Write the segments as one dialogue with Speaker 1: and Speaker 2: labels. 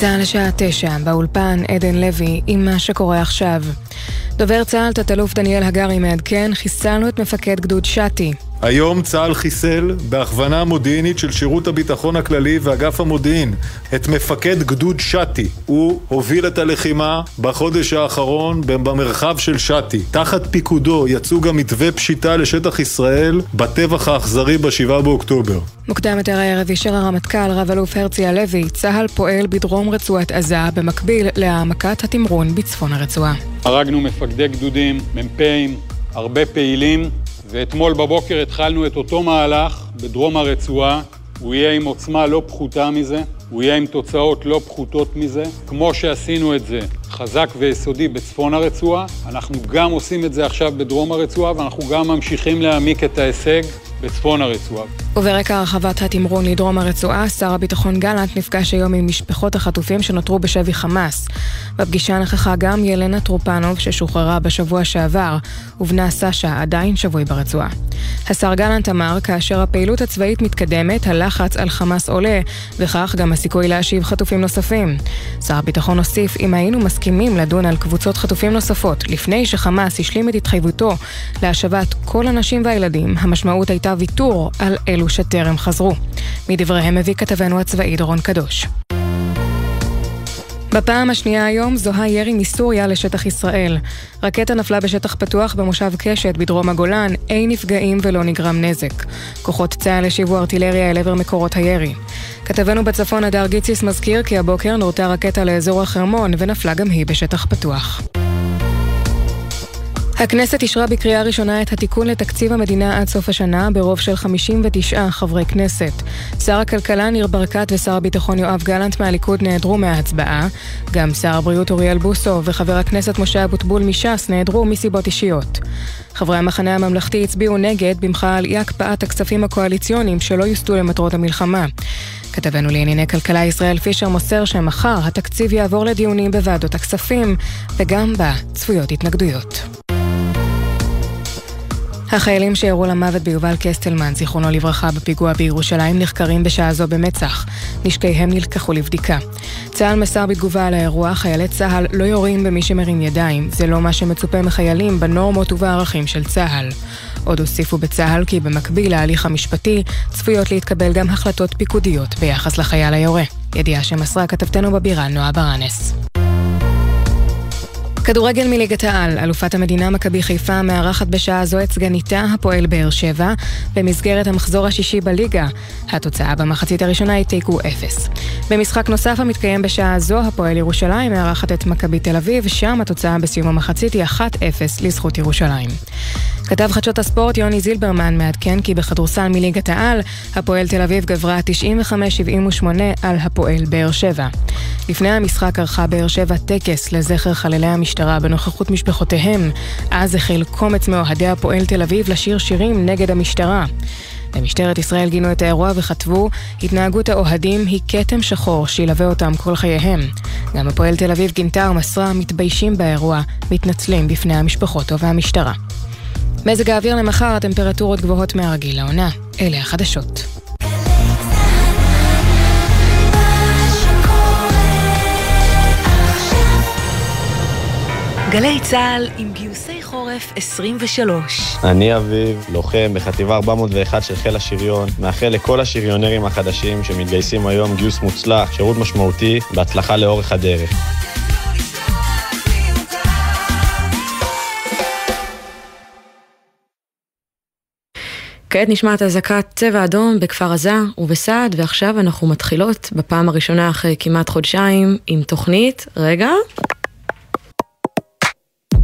Speaker 1: צה"ל לשעה תשע, באולפן עדן לוי עם מה שקורה עכשיו. דובר צה"ל, תת-אלוף דניאל הגרי מעדכן, חיסלנו את מפקד גדוד שתי.
Speaker 2: היום צה"ל חיסל, בהכוונה מודיעינית של שירות הביטחון הכללי ואגף המודיעין, את מפקד גדוד שתי. הוא הוביל את הלחימה בחודש האחרון במרחב של שתי. תחת פיקודו יצאו גם מתווה פשיטה לשטח ישראל בטבח האכזרי ב-7 באוקטובר.
Speaker 1: מוקדם יותר הערב אישר הרמטכ"ל רב-אלוף הרצי הלוי, צה"ל פועל בדרום רצועת עזה במקביל להעמקת התמרון בצפון הרצועה.
Speaker 3: הרגנו מפקדי גדודים, מ"פים, הרבה פעילים ואתמול בבוקר התחלנו את אותו מהלך בדרום הרצועה. הוא יהיה עם עוצמה לא פחותה מזה, הוא יהיה עם תוצאות לא פחותות מזה. כמו שעשינו את זה חזק ויסודי בצפון הרצועה, אנחנו גם עושים את זה עכשיו בדרום הרצועה, ואנחנו גם ממשיכים להעמיק את ההישג בצפון הרצועה.
Speaker 1: וברקע הרחבת התמרון לדרום הרצועה, שר הביטחון גלנט נפגש היום עם משפחות החטופים שנותרו בשבי חמאס. בפגישה נכחה גם ילנה טרופנוב ששוחררה בשבוע שעבר, ובנה סשה עדיין שבוי ברצועה. השר גלנט אמר, כאשר הפעילות הצבאית מתקדמת, הלחץ על חמאס עולה, וכך גם הסיכוי להשיב חטופים נוספים. שר הביטחון הוסיף, אם היינו מסכימים לדון על קבוצות חטופים נוספות, לפני שחמאס השלים את התחייבותו להשבת כל הנשים והילדים, המשמעות הייתה ויתור על אלו שטרם חזרו. מדבריהם מביא כתבנו הצבאי דורון קדוש. בפעם השנייה היום זוהה ירי מסוריה לשטח ישראל. רקטה נפלה בשטח פתוח במושב קשת בדרום הגולן, אין נפגעים ולא נגרם נזק. כוחות צה"ל השיבו ארטילריה אל עבר מקורות הירי. כתבנו בצפון הדר גיציס מזכיר כי הבוקר נורתה רקטה לאזור החרמון ונפלה גם היא בשטח פתוח. הכנסת אישרה בקריאה ראשונה את התיקון לתקציב המדינה עד סוף השנה ברוב של 59 חברי כנסת. שר הכלכלה ניר ברקת ושר הביטחון יואב גלנט מהליכוד נעדרו מההצבעה. גם שר הבריאות אוריאל בוסו וחבר הכנסת משה אבוטבול מש"ס נעדרו מסיבות אישיות. חברי המחנה הממלכתי הצביעו נגד במחאה על אי הקפאת הכספים הקואליציוניים שלא יוסטו למטרות המלחמה. כתבנו לענייני כלכלה ישראל פישר מוסר שמחר התקציב יעבור לדיונים בוועדות הכספים, וגם בה צפויות התנגדויות. החיילים שירו למוות ביובל קסטלמן, זיכרונו לברכה, בפיגוע בירושלים, נחקרים בשעה זו במצ"ח. נשקיהם נלקחו לבדיקה. צה"ל מסר בתגובה על האירוע, חיילי צה"ל לא יורים במי שמרים ידיים. זה לא מה שמצופה מחיילים בנורמות ובערכים של צה"ל. עוד הוסיפו בצה"ל כי במקביל להליך המשפטי, צפויות להתקבל גם החלטות פיקודיות ביחס לחייל היורה. ידיעה שמסרה כתבתנו בבירה נועה ברנס. כדורגל מליגת העל, אלופת המדינה מכבי חיפה מארחת בשעה זו את סגניתה הפועל באר שבע במסגרת המחזור השישי בליגה. התוצאה במחצית הראשונה היא תיקו אפס. במשחק נוסף המתקיים בשעה זו, הפועל ירושלים מארחת את מכבי תל אביב, שם התוצאה בסיום המחצית היא 1-0 לזכות ירושלים. כתב חדשות הספורט יוני זילברמן מעדכן כי בכדורסל מליגת העל, הפועל תל אביב גברה 95-78 על הפועל באר שבע. לפני המשחק ערכה באר שבע טקס לזכר חללי המשטרה בנוכחות משפחותיהם. אז החל קומץ מאוהדי הפועל תל אביב לשיר שירים נגד המשטרה. במשטרת ישראל גינו את האירוע וכתבו, התנהגות האוהדים היא כתם שחור שילווה אותם כל חייהם. גם הפועל תל אביב גינתה ומסרה מתביישים באירוע, מתנצלים בפני המשפחות והמשטרה. מזג האוויר למחר, הטמפרטורות גבוהות מהרגיל לעונה. אלה החדשות.
Speaker 4: גלי צה"ל עם גיוסי חורף 23.
Speaker 5: אני אביב, לוחם בחטיבה 401 של חיל השריון, מאחל לכל השריונרים החדשים שמתגייסים היום גיוס מוצלח, שירות משמעותי, בהצלחה לאורך הדרך.
Speaker 4: כעת נשמעת אזעקת צבע אדום בכפר עזה ובסעד, ועכשיו אנחנו מתחילות בפעם הראשונה אחרי כמעט חודשיים עם תוכנית, רגע.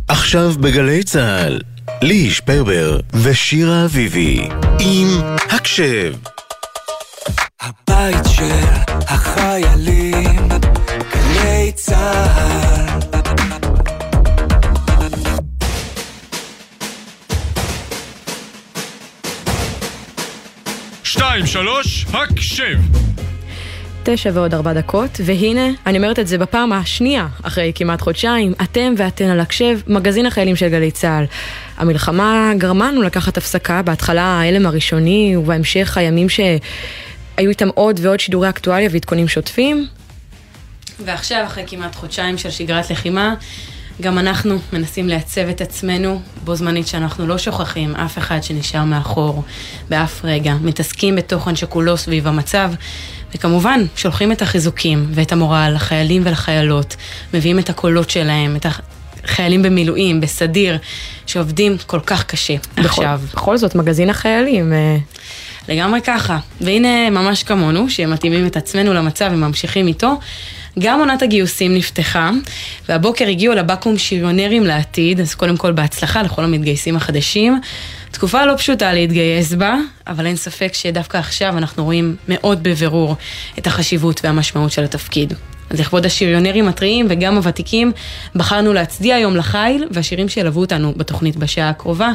Speaker 6: עכשיו בגלי צה"ל, ליהי שפרבר ושירה אביבי עם הקשב.
Speaker 7: הבית של החיילים, גלי צה"ל
Speaker 8: שתיים, שלוש, הקשב.
Speaker 4: תשע ועוד ארבע דקות, והנה, אני אומרת את זה בפעם השנייה, אחרי כמעט חודשיים, אתם ואתן על הקשב, מגזין החיילים של גלי צה"ל. המלחמה גרמה לנו לקחת הפסקה, בהתחלה ההלם הראשוני, ובהמשך הימים שהיו איתם עוד ועוד שידורי אקטואליה ועדכונים שוטפים.
Speaker 9: ועכשיו, אחרי כמעט חודשיים של שגרת לחימה, גם אנחנו מנסים לייצב את עצמנו, בו זמנית שאנחנו לא שוכחים אף אחד שנשאר מאחור באף רגע, מתעסקים בתוכן שכולו סביב המצב, וכמובן, שולחים את החיזוקים ואת המורל לחיילים ולחיילות, מביאים את הקולות שלהם, את החיילים במילואים, בסדיר, שעובדים כל כך קשה
Speaker 4: בכל,
Speaker 9: עכשיו.
Speaker 4: בכל זאת, מגזין החיילים. אה,
Speaker 9: לגמרי ככה. והנה, ממש כמונו, שמתאימים את עצמנו למצב וממשיכים איתו, גם עונת הגיוסים נפתחה, והבוקר הגיעו לבקו"ם שריונרים לעתיד, אז קודם כל בהצלחה לכל המתגייסים החדשים. תקופה לא פשוטה להתגייס בה, אבל אין ספק שדווקא עכשיו אנחנו רואים מאוד בבירור את החשיבות והמשמעות של התפקיד. אז לכבוד השריונרים הטריים וגם הוותיקים, בחרנו להצדיע היום לחיל, והשירים שילוו אותנו בתוכנית בשעה הקרובה,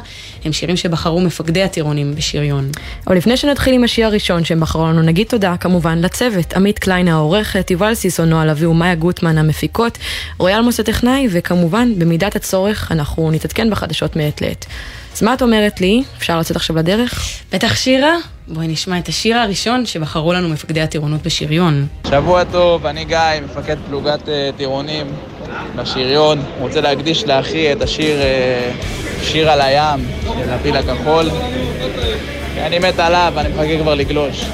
Speaker 9: הם שירים שבחרו מפקדי הטירונים בשריון.
Speaker 4: אבל לפני שנתחיל עם השיר הראשון שהם בחרו לנו, נגיד תודה כמובן לצוות, עמית קליין העורכת, יובל סיסון, נועה לביא ומאיה גוטמן המפיקות, רויאל מוס הטכנאי, וכמובן, במידת הצורך, אנחנו נתעדכן בחדשות מעת לעת. אז מה את אומרת לי? אפשר לצאת עכשיו לדרך?
Speaker 9: בטח שירה? בואי נשמע את השיר הראשון שבחרו לנו מפקדי הטירונות בשריון.
Speaker 10: שבוע טוב, אני גיא, מפקד פלוגת uh, טירונים בשריון. רוצה להקדיש לאחי את השיר uh, שיר על הים של הפיל הכחול. אני מת עליו, אני מחכה כבר לגלוש.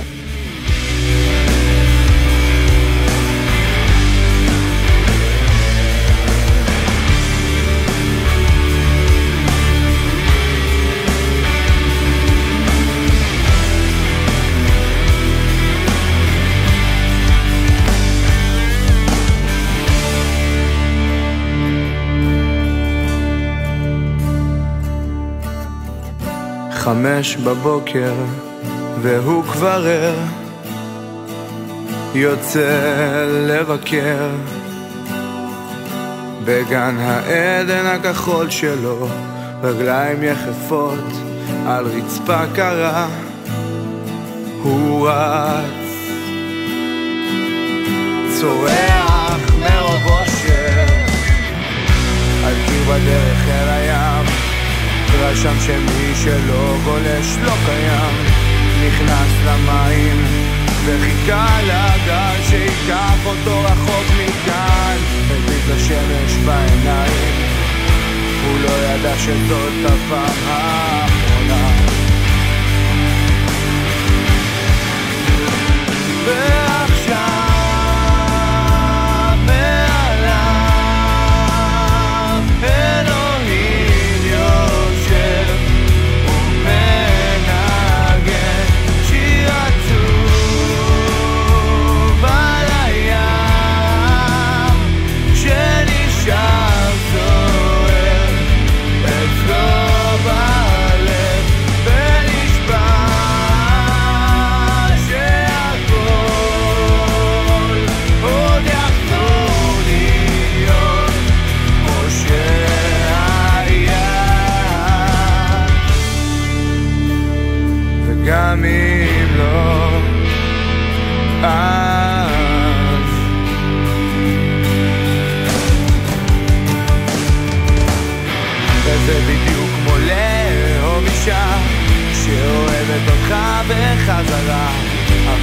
Speaker 11: חמש בבוקר והוא כבר ער יוצא לבקר. בגן העדן הכחול שלו רגליים יחפות על רצפה קרה. הוא רץ צורח מרוב אושר על קיר בדרך אל הים רשם שמי שלא גולש לא קיים. נכנס למים וחיכה לגל שיקח אותו רחוק מכאן. מביט לשמש בעיניים הוא לא ידע שזאת הפעם האחרונה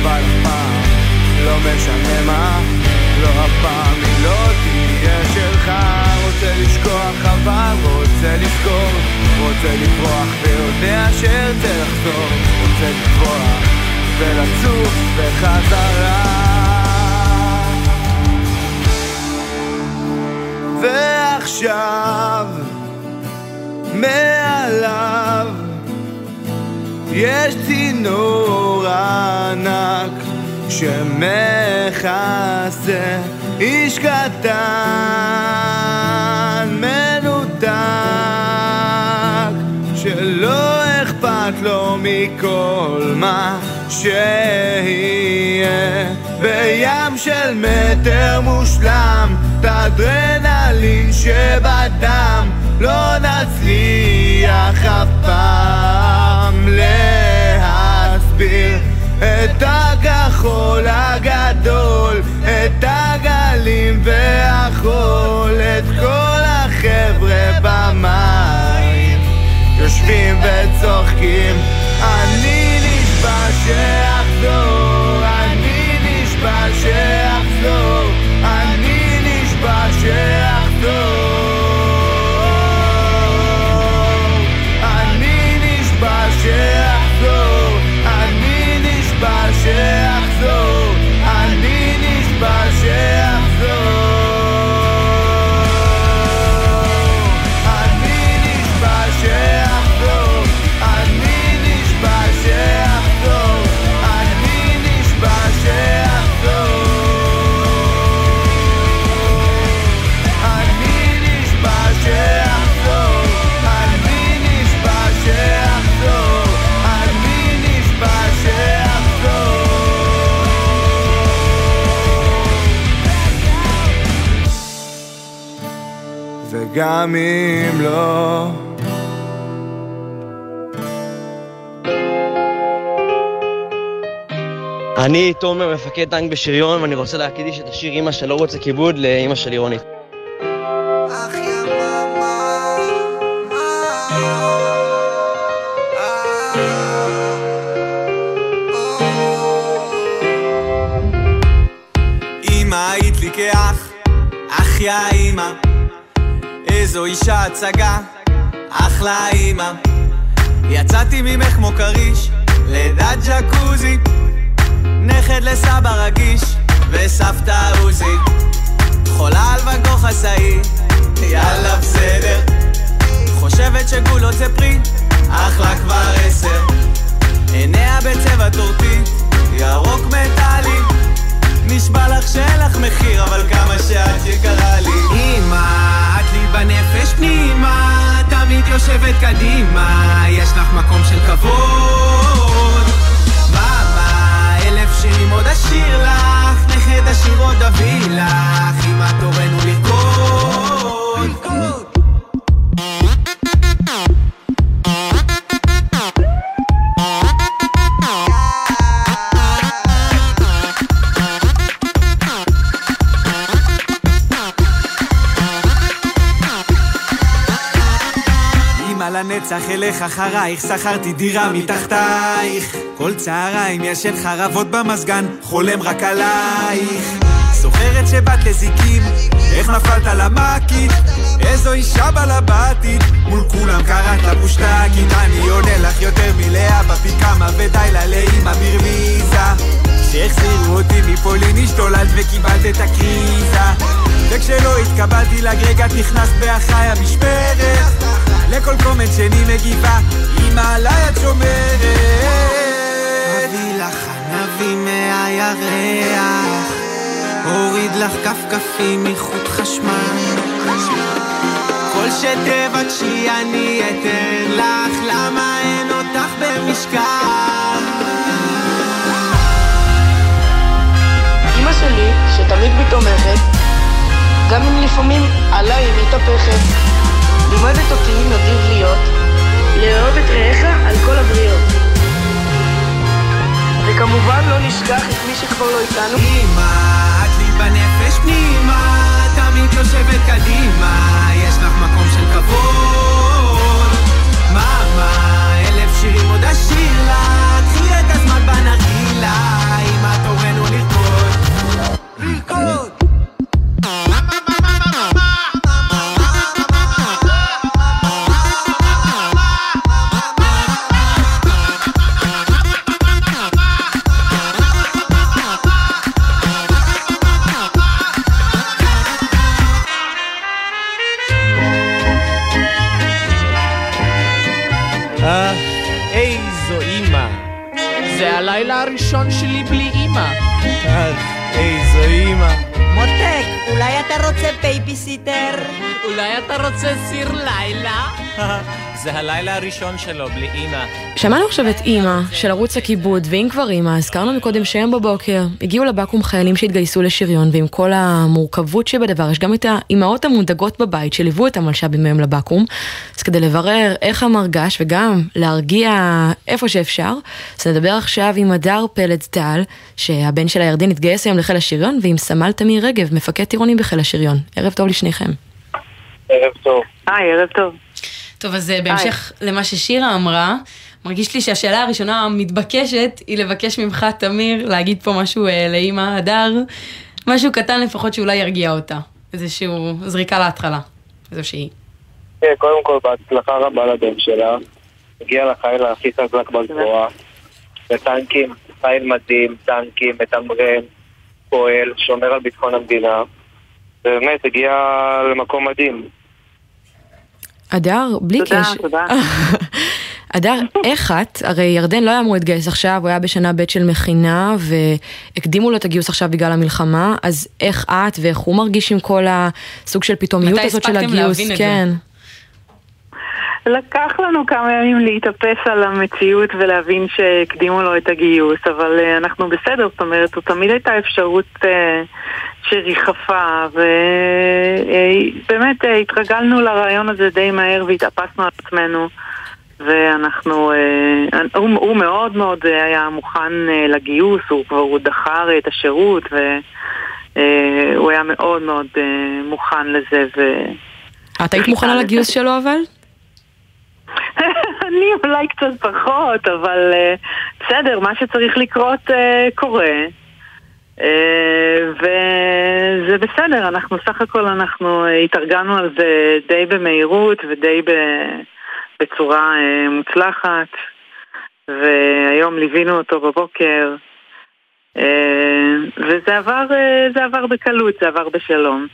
Speaker 11: אבל אף פעם לא משנה מה, לא הפעם היא לא תהיה שלך. רוצה לשכוח אבל רוצה לזכור, רוצה לברוח ויודע שארצה לחזור, רוצה לטבוע ולצוף בחזרה. ועכשיו מעליו יש צינור ענק שמכסה איש קטן מנותק שלא אכפת לו מכל מה שיהיה. בים של מטר מושלם את האדרנלין שבדם לא נצליח אף פעם הכחול הגדול, את הגלים והחול, את כל החבר'ה במים יושבים וצוחקים. אני נשבע שאחזור, אני נשבע שאחזור,
Speaker 3: פעמים לא.
Speaker 12: אני תומר, מפקד טנק בשריון, ואני רוצה להקדיש את השיר אמא שלא רוצה כיבוד לאמא של לירונית.
Speaker 3: אמא היית לי כאח, אח יא אמא, איזו אישה הצגה, אחלה אמא. יצאתי ממך כמו כריש, לידת ג'קוזי, נכד לסבא רגיש, וסבתא עוזי. חולה על וגו חסאי, יאללה בסדר. חושבת שגולות זה פרי, אחלה כבר עשר. עיניה בצבע טורטית, ירוק מטאלי. נשבע לך שאין לך מחיר, אבל כמה שאת יקרה לי. אמא, בנפש פנימה, תמיד יושבת קדימה, יש לך מקום של כבוד. מאמה, אלף שירים עוד אשיר לך, נכד השיר עוד אביא לך, אמא תורנו לרקוד. לנצח אלך אחרייך, שכרתי דירה מתחתייך. כל צהריים ישן חרבות במזגן, חולם רק עלייך. זוכרת שבאת לזיקים, איך נפלת למקית? איזו אישה בלבטית, מול כולם קראת לה. אני עונה לך יותר מלאה בפי כמה ודי לה לאמא ברמיזה. כשהחזירו אותי מפולין השתוללת וקיבלת את הקריזה. וכשלא התקבלתי לגרגת נכנסת באחיי המשמרת. לכל קומנט שני מגיבה, אמא עליי את שומרת. אביא לך ענבים מהירח, הוריד לך כפכפים מחוט חשמל. כל שתבקשי אני אתן לך, למה אין אותך במשקל?
Speaker 13: אמא שלי, שתמיד מתומכת, גם אם לפעמים עליי היא מתהפכת. לימדת אותי נדיב להיות, לאהוב את רעיך על כל הבריות. וכמובן לא נשכח את מי שכבר לא איתנו.
Speaker 3: אמא, את לי בנפש פנימה, תמיד יושבת קדימה, יש לך מקום של כבוד. מאמה, אלף שירים עוד אשיר לך, קחי את הזמן בנרגילה, אמא תורנו לרקוד. לרקוד!
Speaker 14: אולי אתה רוצה
Speaker 15: סיר לילה?
Speaker 16: זה הלילה הראשון שלו בלי אימא.
Speaker 4: שמענו עכשיו את אימא של ערוץ הכיבוד, ואם כבר אימא, הזכרנו מקודם שהיום בבוקר הגיעו לבקו"ם חיילים שהתגייסו לשריון, ועם כל המורכבות שבדבר, יש גם את האימהות המודאגות בבית שליוו את המלש"בים מהם לבקו"ם, אז כדי לברר איך המרגש וגם להרגיע איפה שאפשר, אז נדבר עכשיו עם הדר פלד טל, שהבן של הירדן התגייס היום לחיל השריון, ועם סמל תמיר רגב, מפקד טירונים בחיל השריון. ערב טוב לשניכם.
Speaker 17: ערב טוב.
Speaker 18: היי, ערב טוב.
Speaker 4: טוב, אז בהמשך למה ששירה אמרה, מרגיש לי שהשאלה הראשונה המתבקשת היא לבקש ממך, תמיר, להגיד פה משהו אה, לאימא הדר, משהו קטן לפחות שאולי ירגיע אותה. איזשהו זריקה להתחלה, איזושהי.
Speaker 17: כן, קודם כל, בהצלחה רבה לבן שלה. הגיע לחיל הכי חזק בגבוהה. בטנקים, חיל מדהים, טנקים, מתמרן, פועל, שומר על ביטחון המדינה. באמת, הגיע למקום מדהים.
Speaker 4: אדר, בלי
Speaker 18: תודה,
Speaker 4: קשר.
Speaker 18: תודה.
Speaker 4: אדר, איך את, הרי ירדן לא היה אמור להתגייס עכשיו, הוא היה בשנה ב' של מכינה, והקדימו לו את הגיוס עכשיו בגלל המלחמה, אז איך את ואיך הוא מרגיש עם כל הסוג של פתאומיות
Speaker 18: מתי
Speaker 4: הזאת של
Speaker 18: הספקתם
Speaker 4: הגיוס?
Speaker 18: להבין את זה? לקח לנו כמה ימים להתאפס על המציאות ולהבין שהקדימו לו את הגיוס, אבל uh, אנחנו בסדר, זאת אומרת, זו תמיד הייתה אפשרות uh, שריחפה, ובאמת התרגלנו לרעיון הזה די מהר והתאפסנו על עצמנו. ואנחנו, אה, הוא, הוא מאוד מאוד היה מוכן אה, לגיוס, הוא כבר הוא דחה הרי את השירות והוא היה מאוד מאוד מוכן לזה. ו...
Speaker 4: את היית מוכנה לגיוס שלו אבל?
Speaker 18: אני אולי קצת פחות, אבל בסדר, מה שצריך לקרות קורה. וזה בסדר, אנחנו סך הכל אנחנו התארגנו על זה די במהירות ודי. בצורה אה, מוצלחת, והיום ליווינו אותו בבוקר, אה, וזה עבר, אה, עבר בקלות, זה עבר בשלום.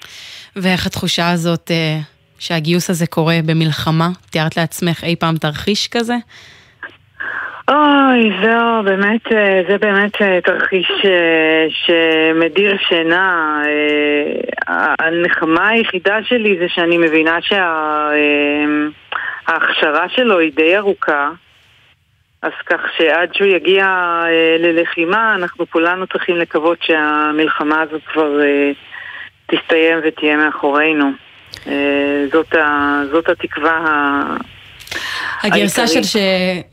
Speaker 4: ואיך התחושה הזאת שהגיוס הזה קורה במלחמה? תיארת לעצמך אי פעם תרחיש כזה?
Speaker 18: אוי, זהו, באמת, זה באמת תרחיש שמדיר שינה. הנחמה היחידה שלי זה שאני מבינה שה... ההכשרה שלו היא די ארוכה, אז כך שעד שהוא יגיע אה, ללחימה, אנחנו כולנו צריכים לקוות שהמלחמה הזאת כבר אה, תסתיים ותהיה מאחורינו. אה, זאת, ה, זאת התקווה ה...
Speaker 4: הגרסה של ש...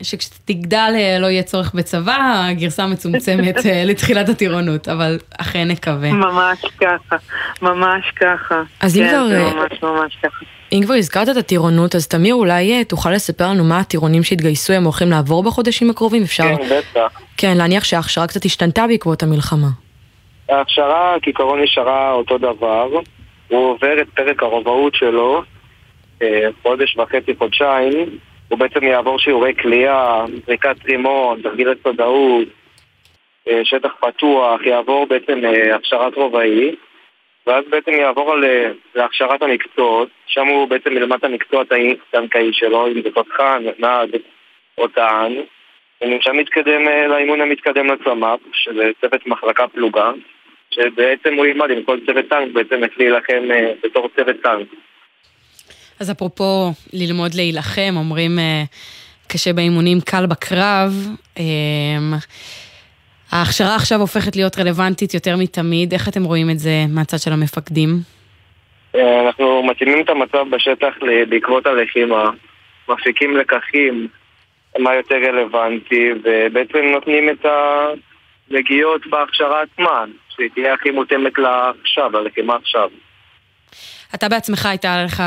Speaker 4: שכשתגדל אה, לא יהיה צורך בצבא, הגרסה המצומצמת אה, לתחילת הטירונות, אבל אכן נקווה.
Speaker 18: ממש ככה, ממש ככה.
Speaker 4: אז אם
Speaker 18: כן,
Speaker 4: כבר...
Speaker 18: זה
Speaker 4: אה,
Speaker 18: ממש ממש ככה.
Speaker 4: אם כבר הזכרת את הטירונות, אז תמיר, אולי תוכל לספר לנו מה הטירונים שהתגייסו הם הולכים לעבור בחודשים הקרובים? אפשר...
Speaker 17: כן, בטח.
Speaker 4: כן, להניח שההכשרה קצת השתנתה בעקבות המלחמה.
Speaker 17: ההכשרה כעיקרון נשארה אותו דבר. הוא עובר את פרק הרובעות שלו, חודש וחצי, חודשיים. הוא בעצם יעבור שיעורי כליאה, זריקת רימון, תרגיל הסודאות, שטח פתוח, יעבור בעצם הכשרת רובעי. ואז בעצם יעבור על, להכשרת המקצועות, שם הוא בעצם ילמד את המקצוע הטנקאי שלו, אם זה תותחן, נהג או טען, ומשם מתקדם לאימון המתקדם לצמ"פ, שזה צוות מחלקה פלוגה, שבעצם הוא ילמד עם כל צוות טנק, בעצם איך להילחם בתור צוות טנק.
Speaker 4: אז אפרופו ללמוד להילחם, אומרים קשה באימונים, קל בקרב. ההכשרה עכשיו הופכת להיות רלוונטית יותר מתמיד, איך אתם רואים את זה מהצד של המפקדים?
Speaker 17: אנחנו מתאימים את המצב בשטח בעקבות הלחימה, מפיקים לקחים, מה יותר רלוונטי, ובעצם נותנים את הנגיעות בהכשרה עצמה, שהיא תהיה הכי מותאמת לעכשיו, ללחימה עכשיו.
Speaker 4: אתה בעצמך הייתה לך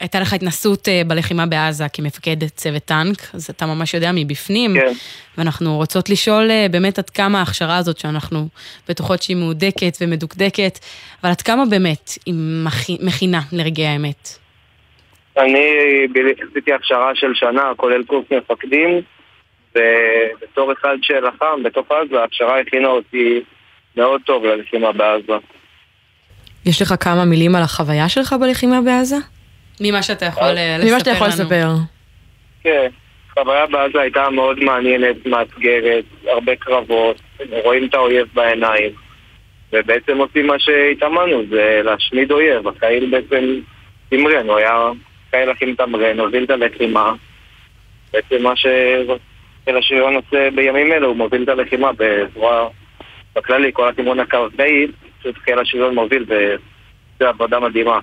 Speaker 4: הייתה לך התנסות אה, בלחימה בעזה כמפקד צוות טנק, אז אתה ממש יודע מבפנים.
Speaker 17: כן.
Speaker 4: ואנחנו רוצות לשאול אה, באמת עד כמה ההכשרה הזאת, שאנחנו בטוחות שהיא מהודקת ומדוקדקת, אבל עד כמה באמת היא מכינה לרגעי האמת.
Speaker 17: אני עשיתי הכשרה של שנה, כולל קורס מפקדים, ובתור אחד שלחם בתוך עזה, ההכשרה הכינה אותי מאוד טוב ללחימה בעזה.
Speaker 4: יש לך כמה מילים על החוויה שלך בלחימה בעזה? ממה שאתה יכול לספר לנו. ממה שאתה יכול לספר.
Speaker 17: כן, חוויה בעזה הייתה מאוד מעניינת, מאתגרת, הרבה קרבות, רואים את האויב בעיניים, ובעצם עושים מה שהתאמנו, זה להשמיד אויב. הקהיל בעצם תמרן, הוא היה קהיל הכי מתמרן, הוביל את הלחימה. בעצם מה שחיל השריון עושה בימים אלה, הוא מוביל את הלחימה בצורה, בכללי, כל התמרון הקרקעי, פשוט חיל השריון מוביל, וזו עבודה מדהימה.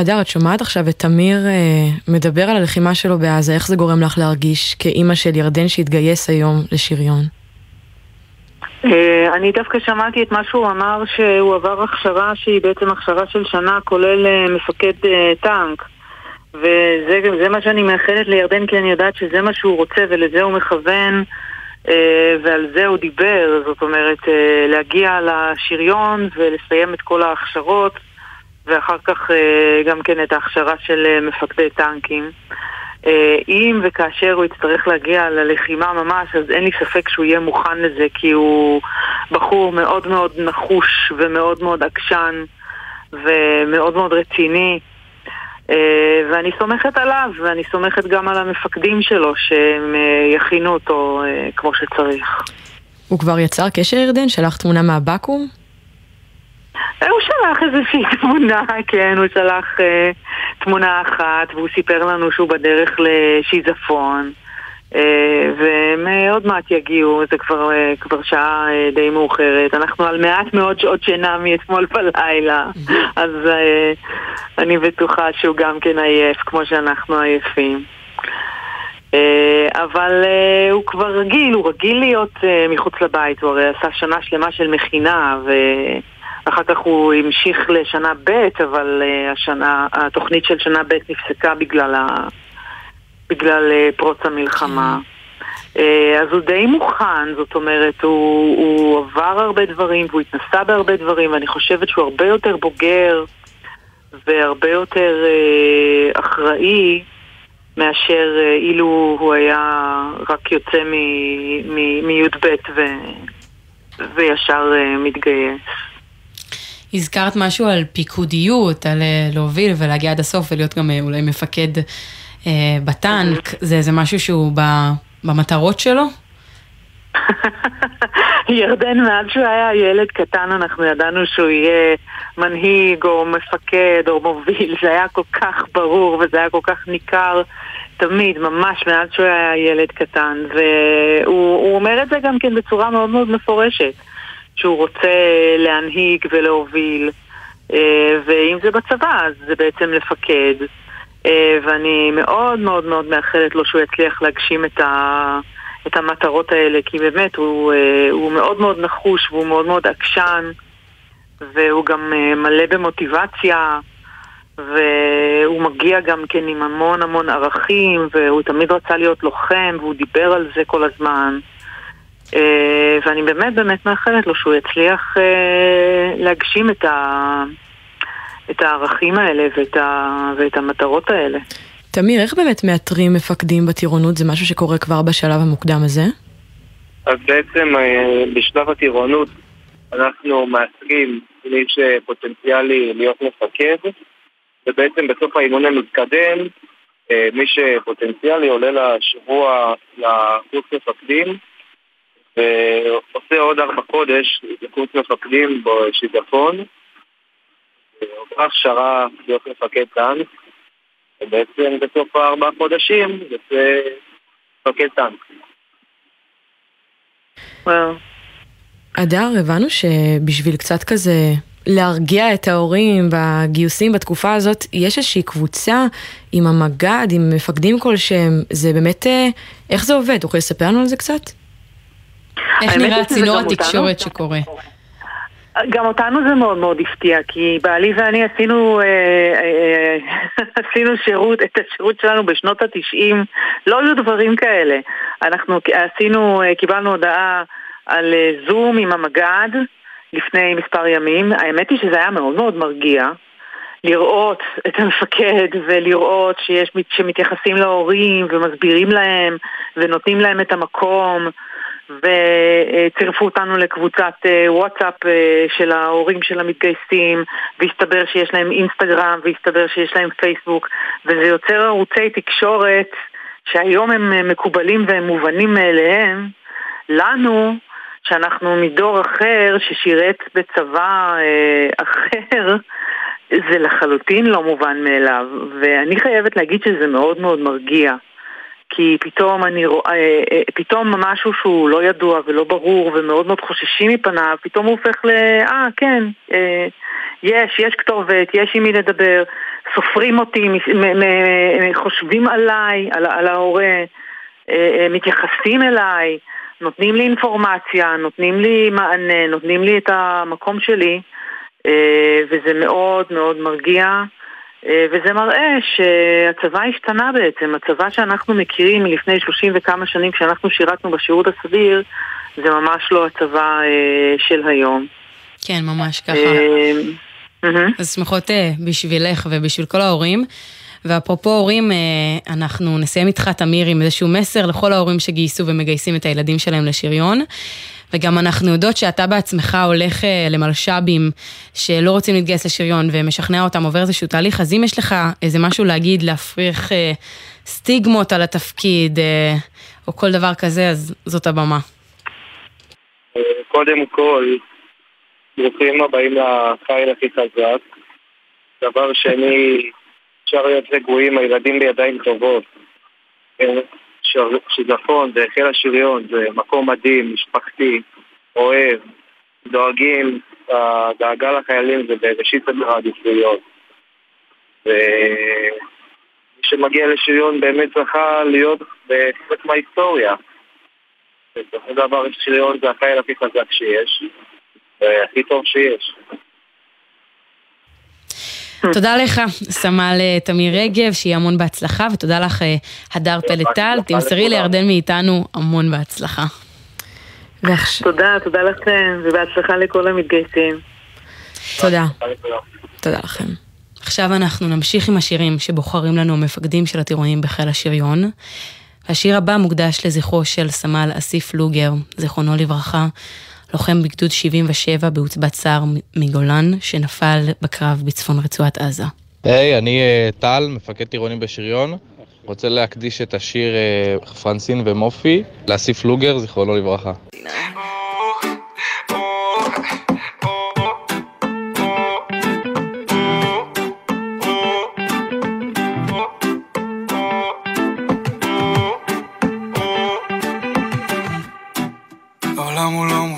Speaker 4: אדר, את שומעת עכשיו את תמיר אה, מדבר על הלחימה שלו בעזה, איך זה גורם לך להרגיש כאימא של ירדן שהתגייס היום לשריון?
Speaker 18: אה, אני דווקא שמעתי את מה שהוא אמר שהוא עבר הכשרה שהיא בעצם הכשרה של שנה כולל אה, מפקד אה, טנק וזה מה שאני מאחלת לירדן כי אני יודעת שזה מה שהוא רוצה ולזה הוא מכוון ועל זה הוא דיבר, זאת אומרת להגיע לשריון ולסיים את כל ההכשרות ואחר כך גם כן את ההכשרה של מפקדי טנקים. אם וכאשר הוא יצטרך להגיע ללחימה ממש, אז אין לי ספק שהוא יהיה מוכן לזה, כי הוא בחור מאוד מאוד נחוש ומאוד מאוד עקשן ומאוד מאוד רציני. ואני סומכת עליו, ואני סומכת גם על המפקדים שלו, שהם יכינו אותו כמו שצריך.
Speaker 4: הוא כבר יצר קשר ירדן? שלח תמונה מהבקו"ם?
Speaker 18: הוא שלח איזושהי תמונה, כן, הוא שלח uh, תמונה אחת והוא סיפר לנו שהוא בדרך לשיזפון אה, והם אה, עוד מעט יגיעו, זה כבר, אה, כבר שעה אה, די מאוחרת. אנחנו על מעט מאוד שעות שינה מאתמול בלילה, אז אה, אני בטוחה שהוא גם כן עייף, כמו שאנחנו עייפים. אבל הוא כבר רגיל, הוא רגיל להיות מחוץ לבית, הוא הרי עשה שנה שלמה של מכינה, ואחר כך הוא המשיך לשנה ב', אבל השנה, התוכנית של שנה ב' נפסקה בגלל, ה, בגלל אה, פרוץ המלחמה. אה, אז הוא די מוכן, זאת אומרת, הוא, הוא עבר הרבה דברים והוא התנסה בהרבה דברים, ואני חושבת שהוא הרבה יותר בוגר והרבה יותר אה, אחראי מאשר אה, אילו הוא היה רק יוצא מי"ב וישר אה, מתגייס.
Speaker 4: הזכרת משהו על פיקודיות, על אה, להוביל ולהגיע עד הסוף ולהיות גם אולי מפקד בטנק, זה, זה משהו שהוא ב, במטרות שלו?
Speaker 18: ירדן, מאז שהוא היה ילד קטן אנחנו ידענו שהוא יהיה מנהיג או מפקד או מוביל, זה היה כל כך ברור וזה היה כל כך ניכר תמיד, ממש מאז שהוא היה ילד קטן. והוא הוא אומר את זה גם כן בצורה מאוד מאוד מפורשת שהוא רוצה להנהיג ולהוביל. אה, ואם זה בצבא אז זה בעצם לפקד. אה, ואני מאוד מאוד מאוד מאחלת לו שהוא יצליח להגשים את ה... את המטרות האלה, כי באמת הוא, אה, הוא מאוד מאוד נחוש והוא מאוד מאוד עקשן והוא גם אה, מלא במוטיבציה והוא מגיע גם כן עם המון המון ערכים והוא תמיד רצה להיות לוחם והוא דיבר על זה כל הזמן. אה, ואני באמת באמת מאחלת לו שהוא יצליח להגשים את, ה, את הערכים האלה ואת, ה, ואת המטרות האלה.
Speaker 4: תמיר, איך באמת מאתרים מפקדים בטירונות? זה משהו שקורה כבר בשלב המוקדם הזה?
Speaker 17: אז בעצם אה, בשלב הטירונות אנחנו מאתרים מי שפוטנציאלי להיות מפקד ובעצם בסוף האימון המתקדם אה, מי שפוטנציאלי עולה לשבוע לקורס מפקדים ועושה עוד ארבע חודש לקורס מפקדים בשיזפון עובר הכשרה להיות מפקד טנק ובעצם בסוף הארבעה חודשים יוצא מפקד טנק.
Speaker 4: אדר, הבנו שבשביל קצת כזה להרגיע את ההורים בגיוסים בתקופה הזאת, יש איזושהי קבוצה עם המג"ד, עם מפקדים כלשהם, זה באמת, אה, איך זה עובד? תוכל לספר לנו על זה קצת? איך נראה צינור התקשורת שקורה?
Speaker 18: גם אותנו זה מאוד מאוד הפתיע, כי בעלי ואני עשינו, אה, אה, עשינו שירות, את השירות שלנו בשנות התשעים, לא היו דברים כאלה. אנחנו עשינו, אה, קיבלנו הודעה על אה, זום עם המג"ד לפני מספר ימים. האמת היא שזה היה מאוד מאוד מרגיע. לראות את המפקד ולראות שיש, שמתייחסים להורים ומסבירים להם ונותנים להם את המקום וצירפו אותנו לקבוצת אה, וואטסאפ אה, של ההורים של המתגייסים והסתבר שיש להם אינסטגרם והסתבר שיש להם פייסבוק וזה יוצר ערוצי תקשורת שהיום הם אה, מקובלים והם מובנים מאליהם לנו שאנחנו מדור אחר ששירת בצבא אחר זה לחלוטין לא מובן מאליו ואני חייבת להגיד שזה מאוד מאוד מרגיע כי פתאום אני רואה, אה, אה, פתאום משהו שהוא לא ידוע ולא ברור ומאוד מאוד חוששים מפניו, פתאום הוא הופך ל... אה, כן, אה, יש, יש כתובת, יש עם מי לדבר, סופרים אותי, חושבים עליי, על, על ההורה, מתייחסים אליי, נותנים לי אינפורמציה, נותנים לי מענה, נותנים לי את המקום שלי, וזה מאוד מאוד מרגיע. אה, וזה מראה שהצבא השתנה בעצם, הצבא שאנחנו מכירים מלפני 30 וכמה שנים כשאנחנו שירתנו בשירות הסדיר, זה ממש לא הצבא אה, של היום.
Speaker 4: כן, ממש ככה. אז שמחות אה, בשבילך ובשביל כל ההורים. ואפרופו הורים, אנחנו נסיים איתך, תמיר, עם איזשהו מסר לכל ההורים שגייסו ומגייסים את הילדים שלהם לשריון. וגם אנחנו יודעות שאתה בעצמך הולך אה, למלש"בים שלא רוצים להתגייס לשריון ומשכנע אותם, עובר איזשהו תהליך, אז אם יש לך איזה משהו להגיד, להפריך אה, סטיגמות על התפקיד, אה, או כל דבר כזה, אז זאת הבמה.
Speaker 17: קודם כל, ברוכים הבאים לחיל הכי חזק. דבר שני, אפשר להיות רגועים, הילדים בידיים טובות. שיזפון זה חיל השריון, זה מקום מדהים, משפחתי, אוהב, דואגים, הדאגה לחיילים זה בראשית סדר העדיפויות. ומי שמגיע לשריון באמת צריכה להיות חלק מההיסטוריה. בסופו של דבר שריון זה החייל הכי חזק שיש, והכי טוב שיש.
Speaker 9: תודה לך, סמל אה, תמיר רגב, שיהיה המון בהצלחה, ותודה לך, אה, הדר פלטל. תמסרי לירדן מאיתנו המון בהצלחה.
Speaker 18: תודה, תודה לכם, ובהצלחה לכל המתגייסים.
Speaker 9: תודה. תודה לכם. עכשיו אנחנו נמשיך עם השירים שבוחרים לנו המפקדים של הטירונים בחיל השריון. השיר הבא מוקדש לזכרו של סמל אסיף לוגר, זיכרונו לברכה, לוחם בגדוד 77 בעוצבת סער מגולן, שנפל בקרב בצפון רצועת עזה.
Speaker 10: היי, hey, אני uh, טל, מפקד טירונים בשריון. רוצה להקדיש את השיר uh, פרנסין ומופי לאסיף לוגר, זיכרונו לברכה.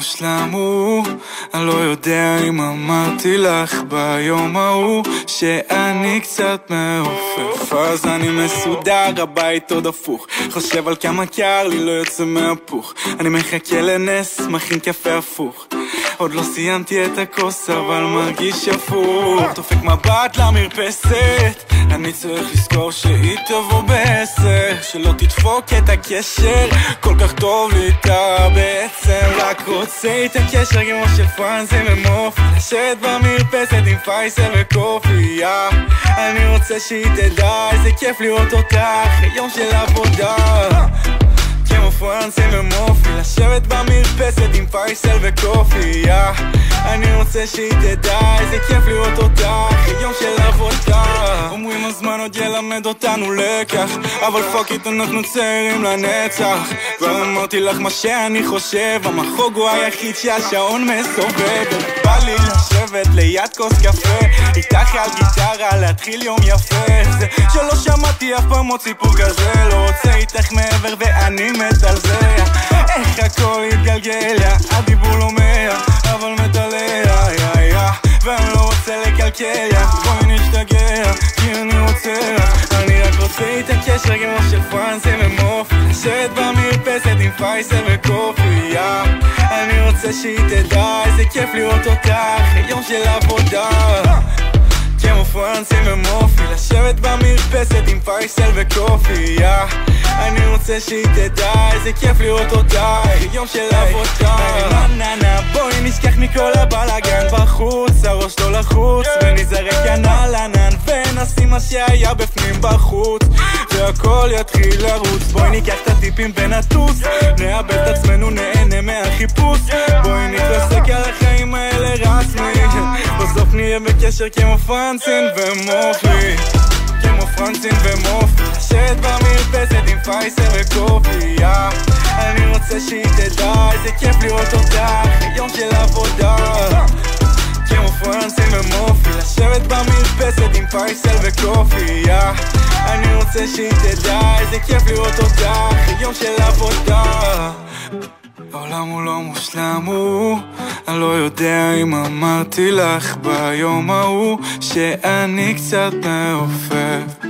Speaker 19: הוא לא מושלם הוא אני לא יודע אם אמרתי לך ביום ההוא שאני קצת מעופף. אז אני מסודר, הבית עוד הפוך. חושב על כמה קר לי, לא יוצא מהפוך. אני מחכה לנס, מכין קפה הפוך. עוד לא סיימתי את הכוס אבל מרגיש הפוך. דופק מבט למרפסת. אני צריך לזכור שהיא תבוא בעשר שלא תדפוק את הקשר. כל כך טוב לי איתה בעצם. רק רוצה את הקשר כמו של פרנסי ומופי לשבת במרפסת עם פייסל וקופיה אני רוצה שהיא תדע איזה כיף לראות אותך יום של עבודה כמו פרנסי ומופי לשבת במרפסת עם פייסל וקופיה אני רוצה שהיא תדע איזה כיף לראות אותך יום של עבודה. אומרים הזמן עוד ילמד אותנו לקח אבל fuck it אנחנו צעירים לנצח. כבר אמרתי לך מה שאני חושב המחוג הוא היחיד שהשעון מסובב. בא לי לשבת ליד כוס קפה איתך על גיטרה להתחיל יום יפה. זה שלא שמעתי אף פעם עוד סיפור כזה לא רוצה איתך מעבר ואני זה איך הכל התגלגל יא הדיבור לא מאה אבל עליה יא יא ואני לא רוצה לקלקל יא. בואי נשתגע כי אני רוצה אני רק רוצה הקשר כמו של פרנסי ומופי לשבת במרפסת עם פייסל וקופי יא. אני רוצה שהיא תדע איזה כיף לראות אותך יום של עבודה כמו פרנסי ומופי לשבת במרפסת עם פייסל וקופיה אני רוצה שהיא תדע איזה כיף לראות אותה. יום של עבודה. נה נה בואי נשכח מכל הבלאגן בחוץ הראש לא לחוץ. ונזרק כאן על ענן ונשים מה שהיה בפנים בחוץ. והכל יתחיל לרוץ. בואי ניקח את הטיפים ונטוס. נאבד את עצמנו נהנה מהחיפוש. בואי נתרסק על החיים האלה רסמי בסוף נהיה בקשר כמו פרנסין ומופי כמו פרנסין ומופי לשבת במרפסת עם פייסל וקופיה. אני רוצה שהיא תדע איזה כיף לראות אותך יום של עבודה. כמו פרנסין ומופי לשבת במרפסת עם פייסל וקופיה. אני רוצה שהיא תדע איזה כיף לראות אותך יום של עבודה העולם הוא לא מושלם הוא אני לא יודע אם אמרתי לך ביום ההוא שאני קצת מעופף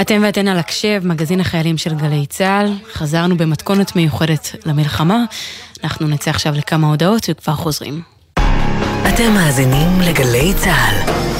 Speaker 9: אתם ואתן על הקשב, מגזין החיילים של גלי צה"ל. חזרנו במתכונת מיוחדת למלחמה. אנחנו נצא עכשיו לכמה הודעות וכבר חוזרים.
Speaker 6: אתם מאזינים לגלי צה"ל.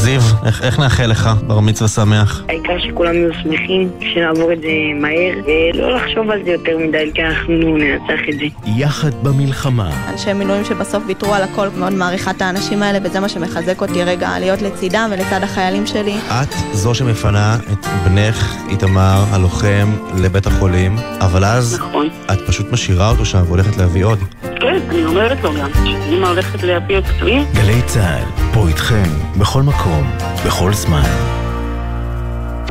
Speaker 5: זיו, איך, איך נאחל לך בר מצווה שמח?
Speaker 13: העיקר שכולם יהיו שמחים, שנעבור את זה מהר, ולא לחשוב על זה יותר מדי, כי אנחנו ננצח את זה.
Speaker 20: יחד במלחמה.
Speaker 21: אנשי מילואים שבסוף ויתרו על הכל, מאוד מעריכה את האנשים האלה, וזה מה שמחזק אותי רגע להיות לצידם ולצד החיילים שלי.
Speaker 5: את זו שמפנה את בנך, איתמר, הלוחם, לבית החולים, אבל אז
Speaker 18: נכון.
Speaker 5: את פשוט משאירה אותו שם והולכת להביא עוד.
Speaker 18: כן, אני אומרת לו גם, שאמא הולכת להביא את פצועים.
Speaker 20: גלי צה"ל, פה איתכם, בכל מקום, בכל זמן.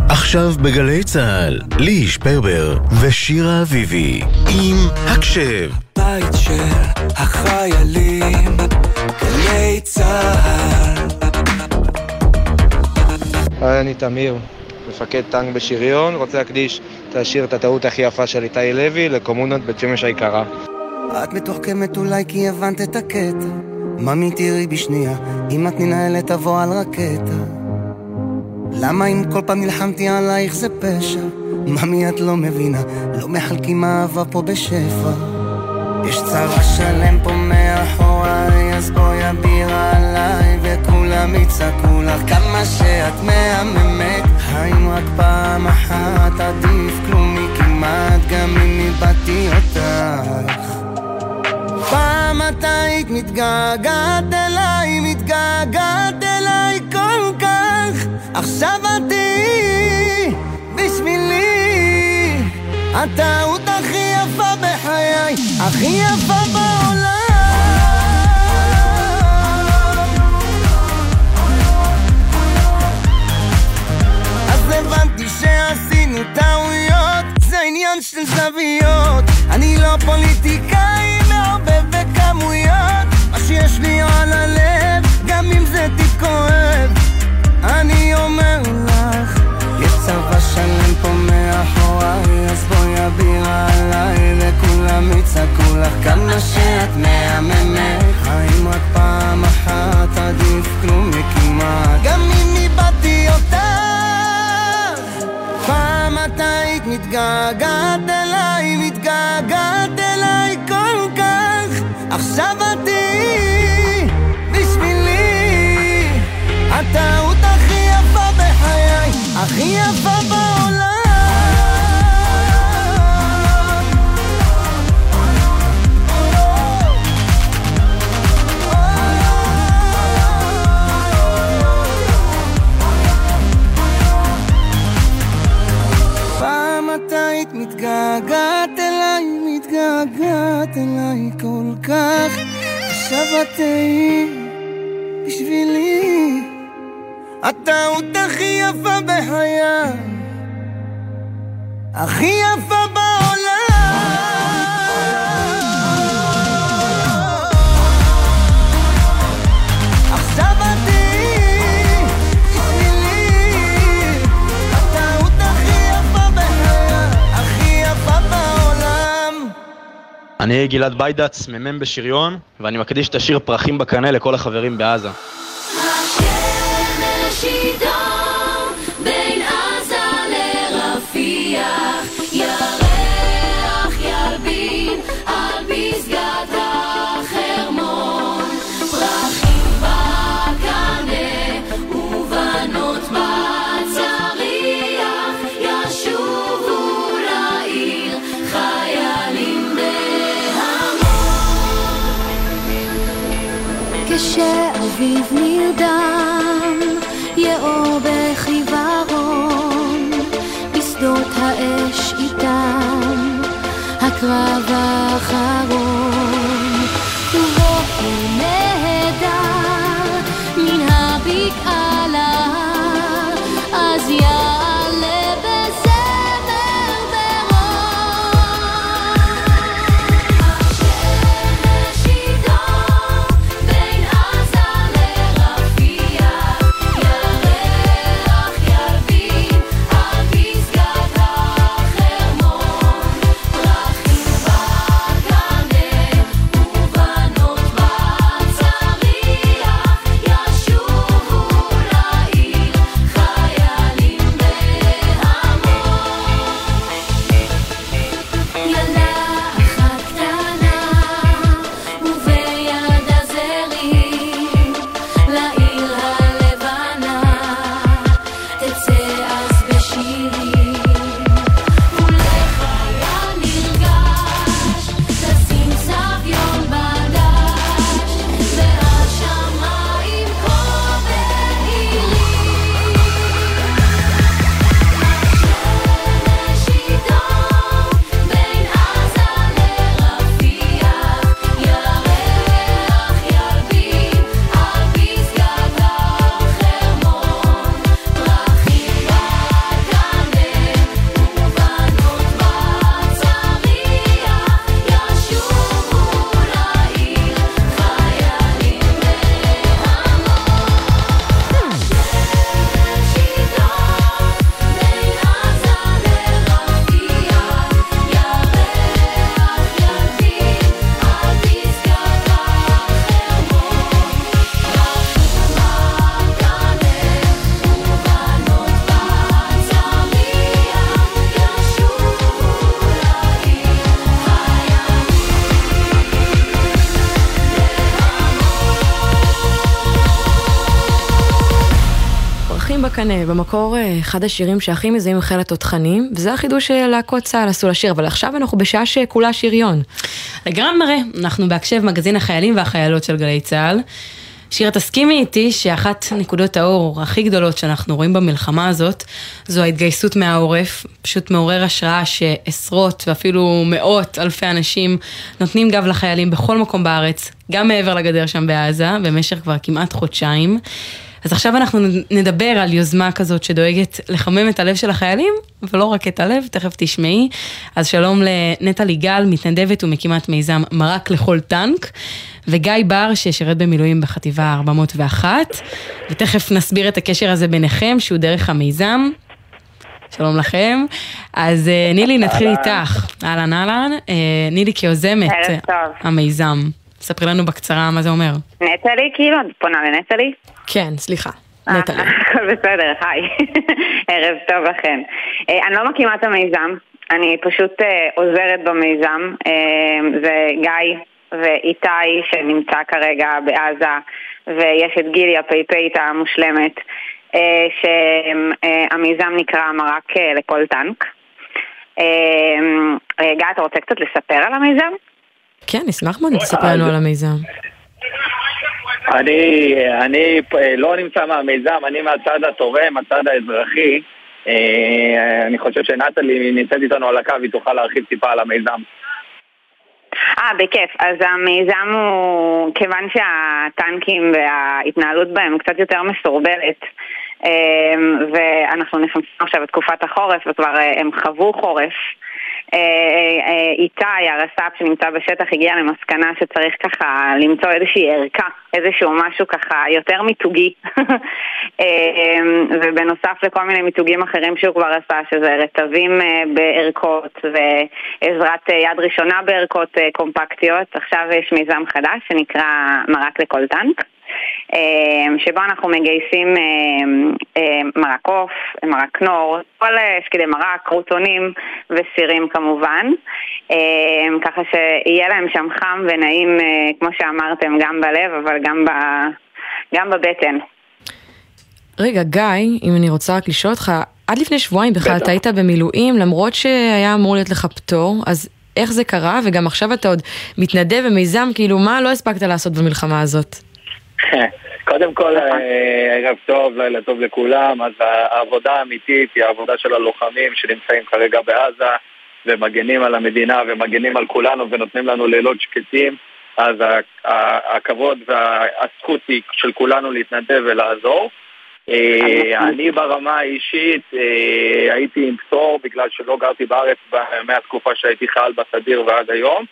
Speaker 20: עכשיו בגלי צה"ל, ליהי שפרבר ושירה אביבי, עם הקשב.
Speaker 7: בית של החיילים, גלי צה"ל.
Speaker 12: היי, אני תמיר, מפקד טנק בשריון, רוצה להקדיש את השיר את הטעות הכי יפה של איתי לוי לקומונות בית שמש היקרה.
Speaker 22: את מתוחכמת אולי כי הבנת את הקטע ממי תראי בשנייה? אם את ננהלת תבוא על רקטה. למה אם כל פעם נלחמתי עלייך זה פשע? ממי את לא מבינה? לא מחלקים אהבה פה בשפע. יש צבא שלם פה מאחוריי אז בואי אבירה עליי וכולם יצעקו לך כמה שאת מהממת. האם רק פעם אחת עדיף כלום מכמעט גם אם איבדתי אותך פעם את היית מתגעגעת אליי, מתגעגעת אליי כל כך. עכשיו את תהיי בשבילי. הטעות הכי יפה בחיי, הכי יפה בעולם. הבנתי שעשינו טעויות זה עניין של זוויות אני לא פוליטיקאי מערבב בכמויות. מה שיש לי על הלב גם אם זה טיפ כואב. אני אומר לך יש צבא שלם פה מאחוריי אז בואי אבירה עליי וכולם יצעקו לך. כמה שאת מהממת האם רק פעם אחת עדיף כלום מכמעט? גם אם איבדתי אותך פעם את היית מתגעגעת כך עכשיו את תהיי בשבילי. הטעות הכי יפה בחיי. הכי יפה בעולם
Speaker 5: אני גלעד ביידץ, מ"מ בשריון, ואני מקדיש את השיר פרחים בקנה לכל החברים בעזה.
Speaker 23: כשאביב נרדם, יאור בחיוורון, בשדות האש איתם, הקרב האחרון.
Speaker 4: אחים בקנה, במקור אה, אחד השירים שהכי מזהים חיל התותחנים, וזה החידוש שלהקות צה"ל עשו לשיר, אבל עכשיו אנחנו בשעה שכולה שריון.
Speaker 9: לגמרי, אנחנו בהקשב מגזין החיילים והחיילות של גלי צה"ל. שירה, תסכימי איתי שאחת נקודות האור הכי גדולות שאנחנו רואים במלחמה הזאת, זו ההתגייסות מהעורף. פשוט מעורר השראה שעשרות ואפילו מאות אלפי אנשים נותנים גב לחיילים בכל מקום בארץ, גם מעבר לגדר שם בעזה, במשך כבר כמעט חודשיים. אז עכשיו אנחנו נדבר על יוזמה כזאת שדואגת לחמם את הלב של החיילים, ולא רק את הלב, תכף תשמעי. אז שלום לנטע ליגל, מתנדבת ומקימת מיזם מרק לכל טנק, וגיא בר ששירת במילואים בחטיבה 401, ותכף נסביר את הקשר הזה ביניכם, שהוא דרך המיזם. שלום לכם. אז אה, נילי, נתחיל איתך. אהלן אהלן. אה, נילי כיוזמת. המיזם. ספרי לנו בקצרה מה זה אומר.
Speaker 24: נטלי, כאילו, את פונה לנטלי?
Speaker 4: כן, סליחה.
Speaker 24: אה,
Speaker 4: נטלי.
Speaker 24: בסדר, היי. ערב טוב לכם. אה, אני לא מקימה את המיזם, אני פשוט אה, עוזרת במיזם. אה, זה גיא ואיתי שנמצא כרגע בעזה, ויש את גילי הפייפאית המושלמת, אה, שהמיזם נקרא מרק לכל טנק. אה, אה, גיא, אתה רוצה קצת לספר על המיזם?
Speaker 4: כן, נשמח מאוד אם תספר לנו על המיזם.
Speaker 25: אני, אני פ- לא נמצא מהמיזם, אני מהצד התורם, הצד האזרחי. אה, אני חושב שנטלי נמצאת איתנו על הקו, היא תוכל להרחיב טיפה על המיזם.
Speaker 24: אה, בכיף. אז המיזם הוא, כיוון שהטנקים וההתנהלות בהם קצת יותר מסורבלת, אמ, ואנחנו נכנסים עכשיו לתקופת החורף, וכבר אה, הם חוו חורף. אה, אה, איתי, הרס"פ שנמצא בשטח, הגיע למסקנה שצריך ככה למצוא איזושהי ערכה, איזשהו משהו ככה יותר מיתוגי. ובנוסף לכל מיני מיתוגים אחרים שהוא כבר עשה, שזה רטבים אה, בערכות ועזרת אה, יד ראשונה בערכות אה, קומפקטיות. עכשיו יש מיזם חדש שנקרא מרק לכל טנק. אמ, שבו אנחנו מגייסים אמ, אמ, מרק עוף, מרק נור, כל אה, שקדי מרק, קרוטונים וסירים כמובן, ככה שיהיה להם שם חם ונעים, אה, כמו שאמרתם, גם בלב אבל גם, ב, גם בבטן.
Speaker 4: רגע, גיא, אם אני רוצה רק לשאול אותך, עד לפני שבועיים בכלל. אתה היית במילואים, למרות שהיה אמור להיות לך פטור, אז איך זה קרה? וגם עכשיו אתה עוד מתנדב במיזם, כאילו, מה לא הספקת לעשות במלחמה הזאת?
Speaker 25: קודם כל, אה, ערב טוב, לילה טוב לכולם. אז העבודה האמיתית היא העבודה של הלוחמים שנמצאים כרגע בעזה ומגנים על המדינה ומגנים על כולנו ונותנים לנו לילות שקטים. אז הכבוד והזכות היא של כולנו להתנדב ולעזור. אה, אני ברמה האישית אה, הייתי עם פטור בגלל שלא גרתי בארץ מהתקופה שהייתי חייל בסדיר ועד היום.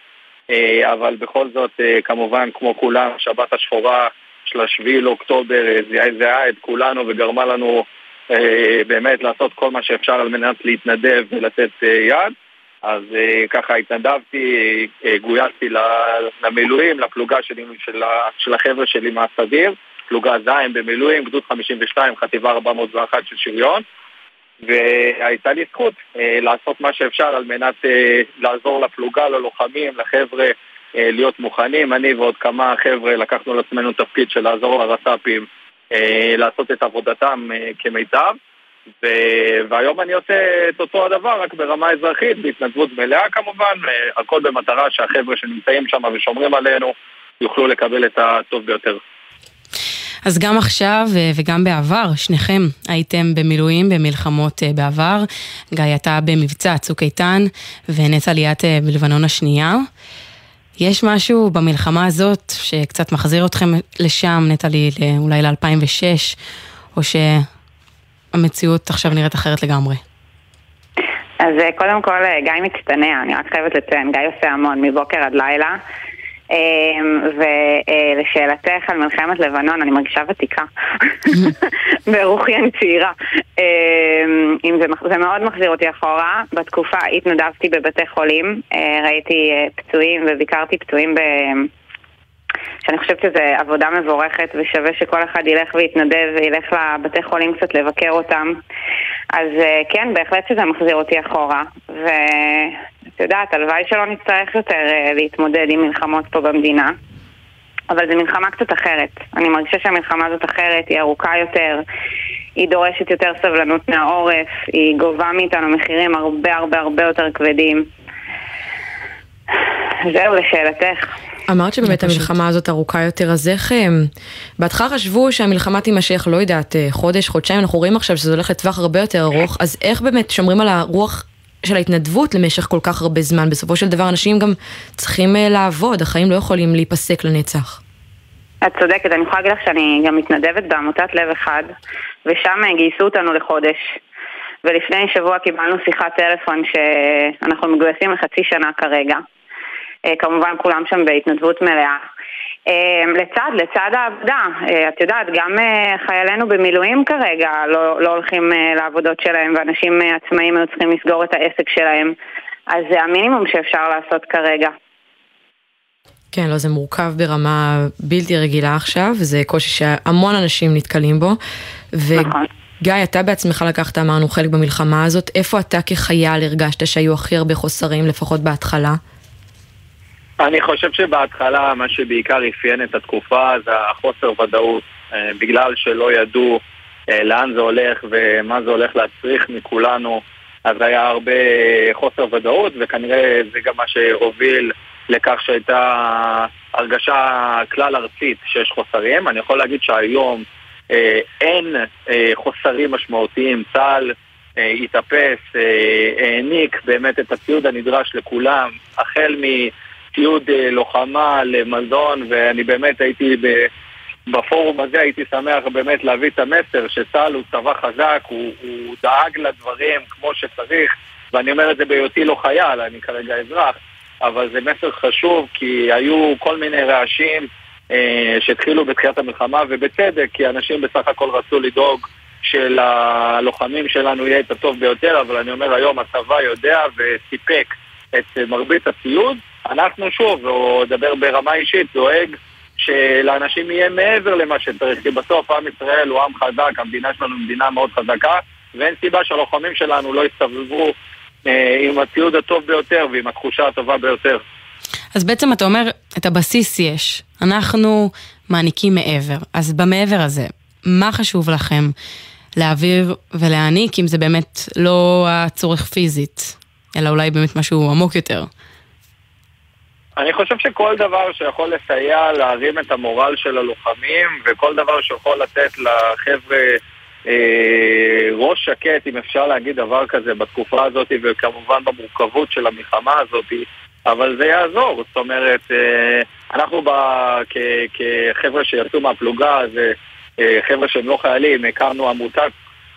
Speaker 25: אבל בכל זאת, כמובן, כמו כולם, שבת השחורה של השביעי לאוקטובר אה, זיהה זיהה את כולנו וגרמה לנו אה, באמת לעשות כל מה שאפשר על מנת להתנדב ולתת אה, יד. אז אה, ככה התנדבתי, אה, גויסתי למילואים, לפלוגה שלי, של, של החבר'ה שלי מהסדיר, פלוגה ז' במילואים, גדוד 52, חטיבה 401 של שריון. והייתה לי זכות אה, לעשות מה שאפשר על מנת אה, לעזור לפלוגה, ללוחמים, לחבר'ה אה, להיות מוכנים. אני ועוד כמה חבר'ה לקחנו על עצמנו תפקיד של לעזור לרס"פים אה, לעשות את עבודתם אה, כמיטב. ו... והיום אני עושה את אותו הדבר, רק ברמה אזרחית, בהתנדבות מלאה כמובן, אה, הכל במטרה שהחבר'ה שנמצאים שם ושומרים עלינו יוכלו לקבל את הטוב ביותר.
Speaker 9: אז גם עכשיו אה, וגם בעבר, שניכם הייתם במילואים במלחמות אה, בעבר. גיא, אתה במבצע צוק איתן ונטע ליאת אה, בלבנון השנייה. יש משהו במלחמה הזאת שקצת מחזיר אתכם לשם, נטעלי, ל- אולי ל-2006, או שהמציאות עכשיו נראית אחרת לגמרי?
Speaker 24: אז אה, קודם כל אה, גיא מצטנע, אני רק חייבת לציין, גיא עושה המון מבוקר עד לילה. אמ, ולשאלתך על מלחמת לבנון, אני מרגישה ותיקה. ברוחי אני צעירה. אמ, אם זה, מח- זה מאוד מחזיר אותי אחורה. בתקופה התנדבתי בבתי חולים, אה, ראיתי אה, פצועים וביקרתי פצועים ב... שאני חושבת שזו עבודה מבורכת ושווה שכל אחד ילך ויתנדב וילך לבתי חולים קצת לבקר אותם. אז אה, כן, בהחלט שזה מחזיר אותי אחורה. ואת יודעת, הלוואי שלא נצטרך יותר אה, להתמודד עם מלחמות פה במדינה. אבל זו מלחמה קצת אחרת. אני מרגישה שהמלחמה הזאת אחרת, היא ארוכה יותר, היא דורשת יותר סבלנות מהעורף, היא גובה מאיתנו מחירים הרבה הרבה הרבה יותר כבדים. זהו, לשאלתך.
Speaker 4: אמרת שבאמת המלחמה הזאת ארוכה יותר, אז איך... אה, בהתחלה חשבו שהמלחמה תימשך, לא יודעת, אה, חודש, חודשיים, אנחנו רואים עכשיו שזה הולך לטווח הרבה יותר ארוך, אז איך באמת שומרים על הרוח של ההתנדבות למשך כל כך הרבה זמן? בסופו של דבר אנשים גם צריכים אה, לעבוד, החיים לא יכולים להיפסק לנצח.
Speaker 24: את צודקת, אני יכולה להגיד לך שאני גם מתנדבת בעמותת לב אחד, ושם גייסו אותנו לחודש. ולפני שבוע קיבלנו שיחת טלפון שאנחנו מגויסים לחצי שנה כרגע. אה, כמובן כולם שם בהתנדבות מלאה. אה, לצד, לצד העבודה, אה, את יודעת, גם חיילינו במילואים כרגע לא, לא הולכים לעבודות שלהם ואנשים עצמאים היו צריכים לסגור את העסק שלהם, אז זה המינימום שאפשר לעשות כרגע.
Speaker 4: כן, לא, זה מורכב ברמה בלתי רגילה עכשיו, זה קושי שהמון אנשים נתקלים בו. ו... נכון. גיא, אתה בעצמך לקחת, אמרנו, חלק במלחמה הזאת. איפה אתה כחייל הרגשת שהיו הכי הרבה חוסרים, לפחות בהתחלה?
Speaker 25: אני חושב שבהתחלה מה שבעיקר אפיין את התקופה זה החוסר ודאות, אה, בגלל שלא ידעו אה, לאן זה הולך ומה זה הולך להצריך מכולנו, אז היה הרבה חוסר ודאות, וכנראה זה גם מה שהוביל לכך שהייתה הרגשה כלל ארצית שיש חוסרים. אני יכול להגיד שהיום אה, אין חוסרים משמעותיים, צה"ל התאפס, העניק באמת את הציוד הנדרש לכולם, החל מ... ציוד אה, לוחמה למזון, ואני באמת הייתי בפורום הזה, הייתי שמח באמת להביא את המסר שצה"ל הוא צבא חזק, הוא, הוא דאג לדברים כמו שצריך, ואני אומר את זה בהיותי לא חייל, אני כרגע אזרח, אבל זה מסר חשוב כי היו כל מיני רעשים אה, שהתחילו בתחילת המלחמה, ובצדק, כי אנשים בסך הכל רצו לדאוג שללוחמים שלנו יהיה את הטוב ביותר, אבל אני אומר היום הצבא יודע וסיפק את מרבית הציוד. אנחנו שוב, או אדבר ברמה אישית, דואג שלאנשים יהיה מעבר למה שצריך, כי בסוף עם ישראל הוא עם חזק, המדינה שלנו היא מדינה מאוד חזקה, ואין סיבה שהלוחמים שלנו לא יסתובבו אה, עם הציוד הטוב ביותר ועם התחושה הטובה ביותר.
Speaker 9: אז בעצם אתה אומר, את הבסיס יש, אנחנו מעניקים מעבר, אז במעבר הזה, מה חשוב לכם להעביר ולהעניק, אם זה באמת לא הצורך פיזית, אלא אולי באמת משהו עמוק יותר?
Speaker 25: אני חושב שכל דבר שיכול לסייע להרים את המורל של הלוחמים וכל דבר שיכול לתת לחבר'ה אה, ראש שקט, אם אפשר להגיד דבר כזה בתקופה הזאת וכמובן במורכבות של המלחמה הזאת, אבל זה יעזור. זאת אומרת, אה, אנחנו ב, כ, כחבר'ה שיצאו מהפלוגה, זה אה, חבר'ה שהם לא חיילים, הקמנו עמותה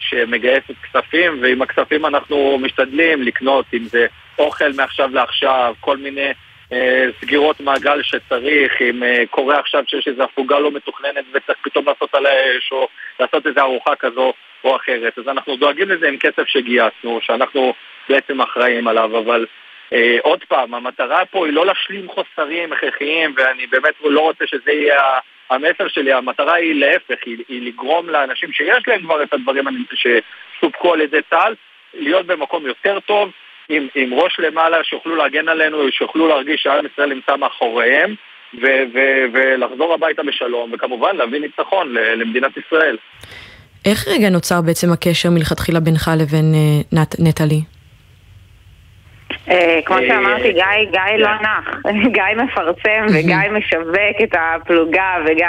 Speaker 25: שמגייסת כספים, ועם הכספים אנחנו משתדלים לקנות, אם זה אוכל מעכשיו לעכשיו, כל מיני... אה, סגירות מעגל שצריך, אם אה, קורה עכשיו שיש איזו הפוגה לא מתוכננת וצריך פתאום לעשות על האש או לעשות איזו ארוחה כזו או אחרת. אז אנחנו דואגים לזה עם כסף שגייסנו, שאנחנו בעצם אחראים עליו, אבל אה, עוד פעם, המטרה פה היא לא להשלים חוסרים הכרחיים, ואני באמת לא רוצה שזה יהיה המסר שלי, המטרה היא להפך, היא, היא לגרום לאנשים שיש להם כבר את הדברים שסופקו על ידי צה"ל, להיות במקום יותר טוב, עם, עם ראש למעלה, שיוכלו להגן עלינו, שיוכלו להרגיש שעם ישראל נמצא מאחוריהם, ו- ו- ולחזור הביתה בשלום, וכמובן להביא ניצחון למדינת ישראל.
Speaker 4: איך רגע נוצר בעצם הקשר מלכתחילה בינך לבין uh, נטלי?
Speaker 24: אה, כמו שאמרתי, גיא, גיא לא כן. נח, גיא מפרסם וגיא משווק את הפלוגה וגיא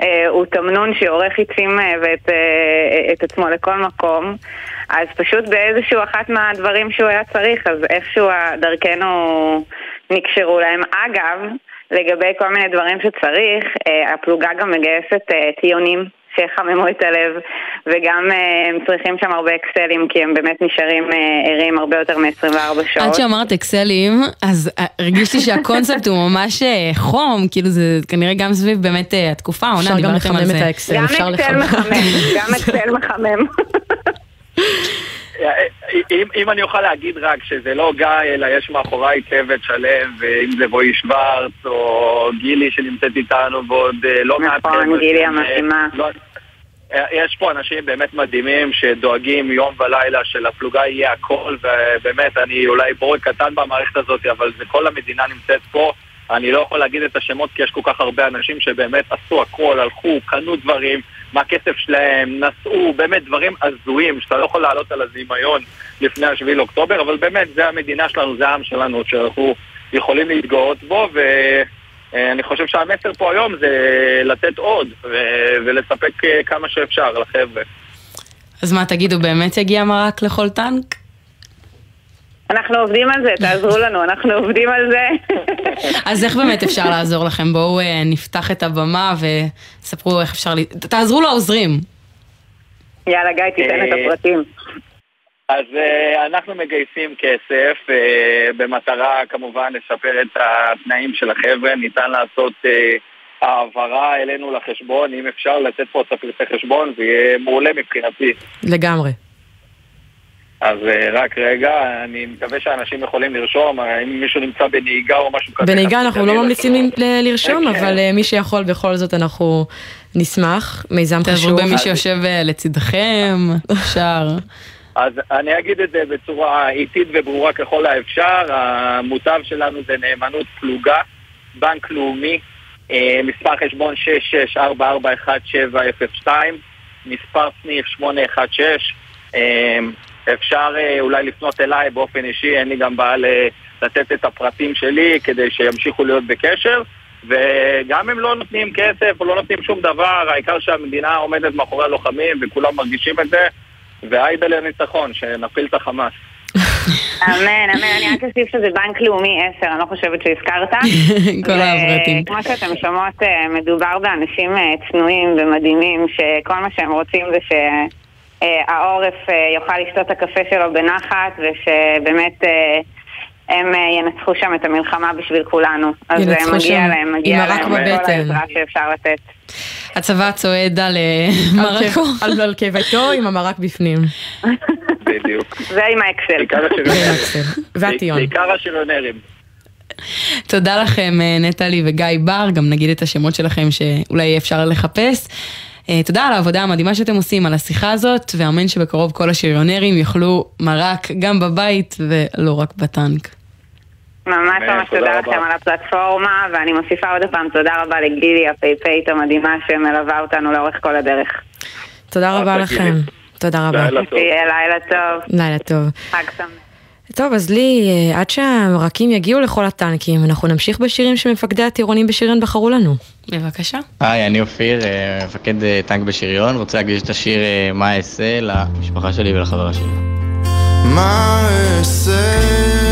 Speaker 24: אה, הוא תמנון שעורך עצים ואת עצמו לכל מקום. אז פשוט באיזשהו אחת מהדברים שהוא היה צריך, אז איכשהו דרכנו נקשרו להם. אגב, לגבי כל מיני דברים שצריך, אה, הפלוגה גם מגייסת אה, טיונים שיחממו את הלב, וגם אה, הם צריכים שם הרבה אקסלים, כי הם באמת נשארים ערים הרבה יותר מ-24 שעות.
Speaker 9: עד שאמרת אקסלים, אז הרגישתי שהקונספט הוא ממש חום, כאילו זה כנראה גם סביב באמת התקופה, העונה,
Speaker 4: דיברתם על זה. אפשר גם לחמם את האקסל,
Speaker 24: אפשר לחמם. גם אקסל מחמם, גם אקסל מחמם.
Speaker 25: אם, אם אני אוכל להגיד רק שזה לא גיא, אלא יש מאחוריי צוות שלם, ואם זה בואי שוורץ, או גילי שנמצאת איתנו, ועוד אה, לא מעט...
Speaker 24: נכון, גילי המתאימה. לא,
Speaker 25: אה, יש פה אנשים באמת מדהימים שדואגים יום ולילה שלפלוגה יהיה הכל, ובאמת, אני אולי בורג קטן במערכת הזאת, אבל זה כל המדינה נמצאת פה. אני לא יכול להגיד את השמות כי יש כל כך הרבה אנשים שבאמת עשו הכל, הלכו, קנו דברים מהכסף שלהם, נסעו, באמת דברים הזויים שאתה לא יכול לעלות על הדמיון לפני השביעי לאוקטובר, אבל באמת זה המדינה שלנו, זה העם שלנו, שאנחנו יכולים להתגאות בו, ואני חושב שהמסר פה היום זה לתת עוד ו- ולספק אה, כמה שאפשר לחבר'ה.
Speaker 9: אז מה, תגידו, באמת יגיע מרק לכל טנק?
Speaker 24: אנחנו עובדים על זה, תעזרו לנו, אנחנו עובדים על זה.
Speaker 9: אז איך באמת אפשר לעזור לכם? בואו אה, נפתח את הבמה וספרו איך אפשר... ל... תעזרו לעוזרים.
Speaker 24: יאללה, גיא, תיתן את
Speaker 25: אה,
Speaker 24: הפרטים.
Speaker 25: אז uh, אנחנו מגייסים כסף uh, במטרה כמובן לשפר את התנאים של החבר'ה, ניתן לעשות uh, העברה אלינו לחשבון, אם אפשר לתת פה את הפרטי חשבון זה יהיה מעולה מבחינתי.
Speaker 4: לגמרי.
Speaker 25: אז uh, רק רגע, אני מקווה שאנשים יכולים לרשום, אה, אם מישהו נמצא בנהיגה או משהו כזה.
Speaker 4: בנהיגה אנחנו לא ממליצים ל- לרשום,
Speaker 25: אוקיי.
Speaker 4: אבל אה, מי שיכול בכל זאת אנחנו נשמח. מיזם
Speaker 9: תעזרו
Speaker 4: חשוב.
Speaker 9: במי שיושב אה, לצידכם, אפשר.
Speaker 25: אז אני אגיד את זה בצורה איטית וברורה ככל האפשר, המוטב שלנו זה נאמנות פלוגה, בנק לאומי, אה, מספר חשבון 66441702, מספר סניף 816, אה, אפשר אה, אולי לפנות אליי באופן אישי, אין לי גם בעיה לתת את הפרטים שלי כדי שימשיכו להיות בקשר. וגם אם לא נותנים כסף או לא נותנים שום דבר, העיקר שהמדינה עומדת מאחורי הלוחמים וכולם מרגישים את זה, ועאידה לניצחון, שנפיל את החמאס.
Speaker 24: אמן, אמן. אני רק אוסיף שזה בנק לאומי 10, אני לא חושבת שהזכרת.
Speaker 9: כל הפרטים.
Speaker 24: כמו שאתם שומעות, אה, מדובר באנשים אה, צנועים ומדהימים, שכל מה שהם רוצים זה שהעורף יוכל לשתות את הקפה שלו בנחת, ושבאמת אה, הם אה, ינצחו שם את המלחמה בשביל כולנו. אז אה, מגיע
Speaker 9: שם
Speaker 24: להם, מגיע להם כל. העזרה שאפשר לתת.
Speaker 9: הצבא צועד על אה, מרקו.
Speaker 4: על קיבתו עם המרק בפנים.
Speaker 25: בדיוק.
Speaker 24: זה עם האקסל.
Speaker 4: והטיון.
Speaker 25: בעיקר השריונרים.
Speaker 9: תודה לכם, אה, נטלי וגיא בר, גם נגיד את השמות שלכם שאולי יהיה אפשר לחפש. אה, תודה על העבודה המדהימה שאתם עושים, על השיחה הזאת, ואמן שבקרוב כל השריונרים יאכלו מרק גם בבית ולא רק בטנק.
Speaker 24: ממש ממש
Speaker 25: תודה.
Speaker 24: לכם על הפלטפורמה, ואני מוסיפה עוד פעם תודה רבה לגילי הפייפאית המדהימה שמלווה אותנו לאורך כל הדרך.
Speaker 4: תודה רבה לכם. תודה רבה.
Speaker 24: שיהיה לילה טוב,
Speaker 4: לילה טוב.
Speaker 24: חג שמח.
Speaker 4: טוב, אז לי, אה, עד שהמרקים יגיעו לכל הטנקים, אנחנו נמשיך בשירים שמפקדי הטירונים בשריון בחרו לנו.
Speaker 9: בבקשה.
Speaker 26: היי, אני אופיר, אה, מפקד אה, טנק בשריון, רוצה להקדיש את השיר אה, מה אעשה למשפחה שלי ולחברה שלי.
Speaker 11: מה אעשה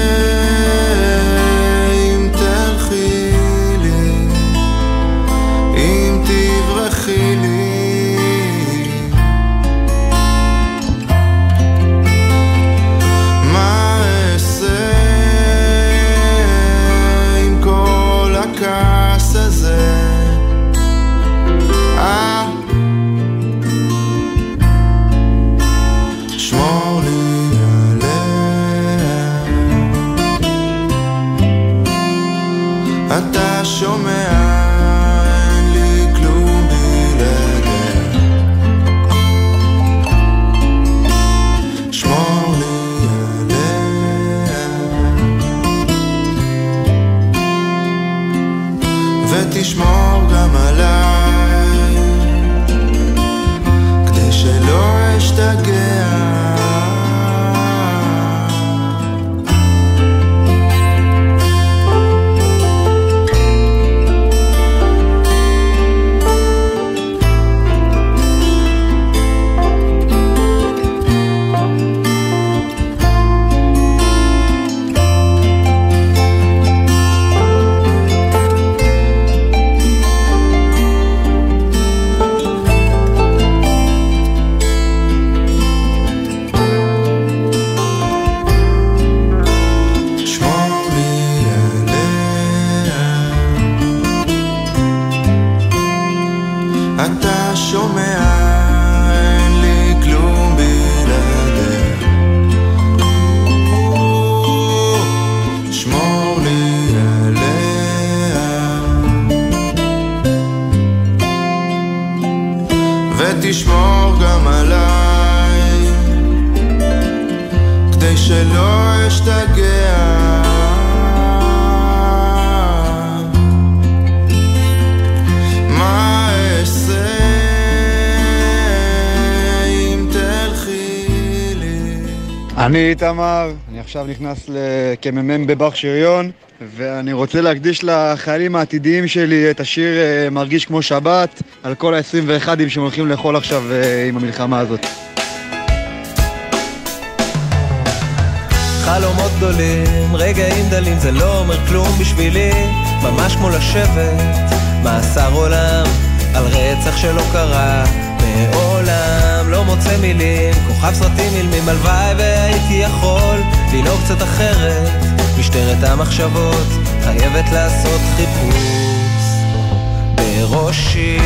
Speaker 27: אני איתמר, אני עכשיו נכנס כמ"מ בבר שריון, ואני רוצה להקדיש לחיילים העתידיים שלי את השיר אה, מרגיש כמו שבת, על כל ה-21 שהם הולכים לאכול עכשיו אה, עם המלחמה הזאת.
Speaker 28: חלומות גדולים, רגעים דלים, זה לא אומר כלום בשבילי, ממש כמו לשבת, מאסר עולם, על רצח שלא קרה, מעולם לא מוצא מילים, כוכב סרטים אילמים, הלוואי והייתי יכול לנהוג קצת אחרת, משטרת המחשבות חייבת לעשות חיפוש בראשי.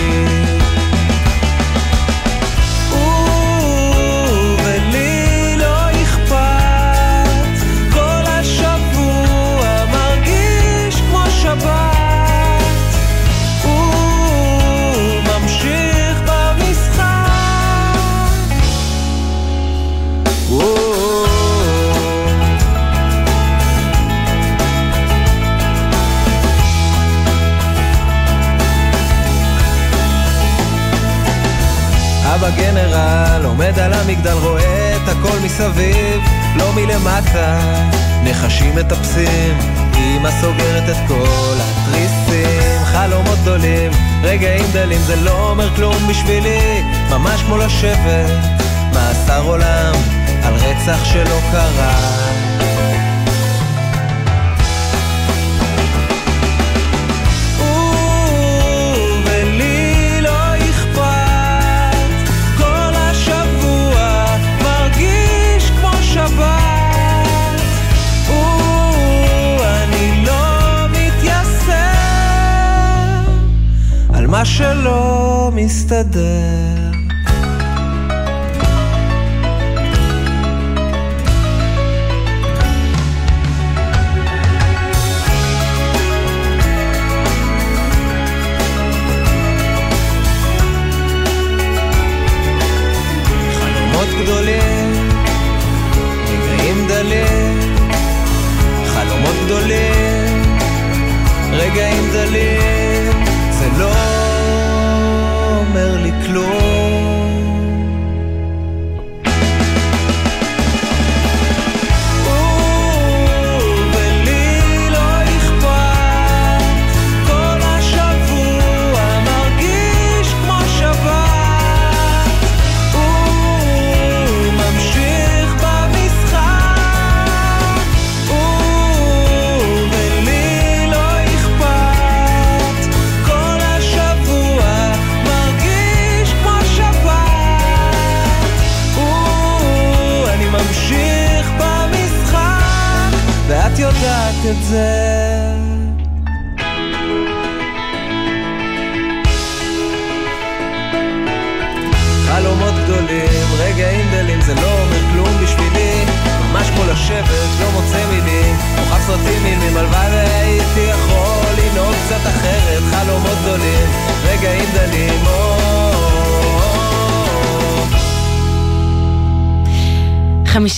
Speaker 28: לשבת מאסר עולם על רצח שלא קרה. ולי לא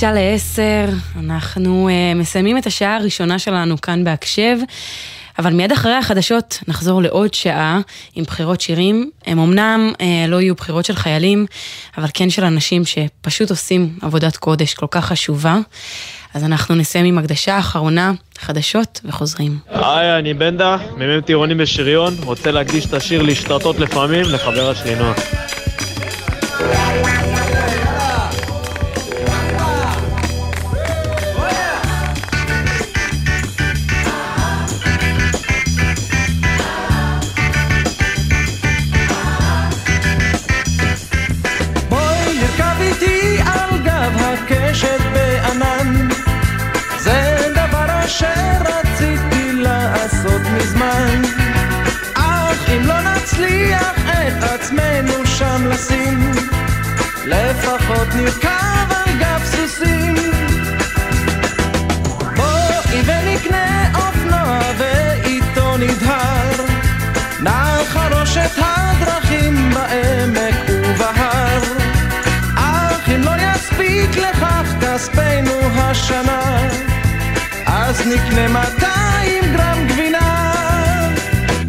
Speaker 9: חמישה לעשר, אנחנו uh, מסיימים את השעה הראשונה שלנו כאן בהקשב, אבל מיד אחרי החדשות נחזור לעוד שעה עם בחירות שירים. הם אמנם uh, לא יהיו בחירות של חיילים, אבל כן של אנשים שפשוט עושים עבודת קודש כל כך חשובה. אז אנחנו נסיים עם הקדשה האחרונה, חדשות וחוזרים.
Speaker 29: היי, אני בנדה, מ"מ טירונים בשריון, רוצה להקדיש את השיר להשתרטות לפעמים לחברה שלי נועה.
Speaker 11: לשים לפחות נרכב על גב סוסים. בואי ונקנה אופנוע ואיתו נדהר נחרוש את הדרכים בעמק ובהר. אך אם לא יספיק לכך כספנו השנה. אז נקנה 200 גרם גבינה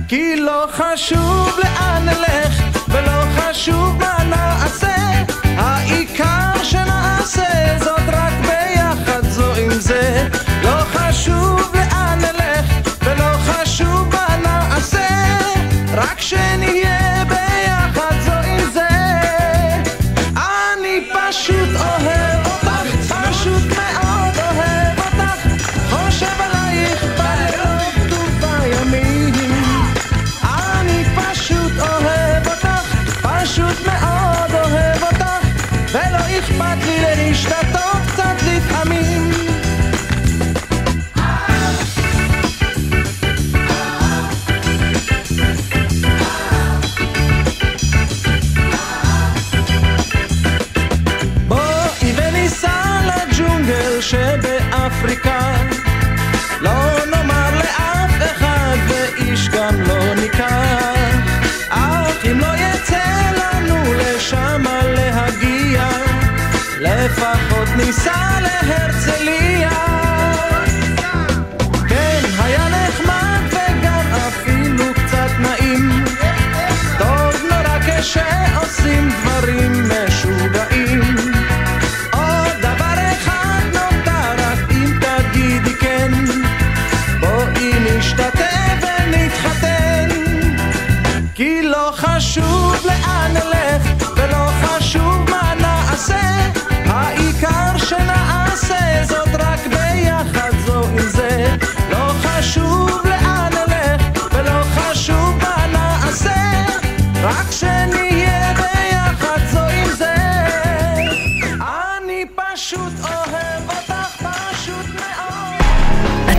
Speaker 11: כי לא חשוב לאן נלך חשוב מה נעשה, העיקר שנעשה זאת רק ביחד
Speaker 28: זו עם זה. לא חשוב לאן נלך, ולא חשוב מה נעשה, רק שנהיה שבאפריקה לא נאמר לאף אחד ואיש גם לא ניקח אך אם לא יצא לנו לשמה להגיע לפחות ניסע להרצליה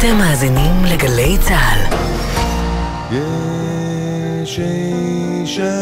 Speaker 11: אתם מאזינים לגלי צה"ל.
Speaker 28: יש אישה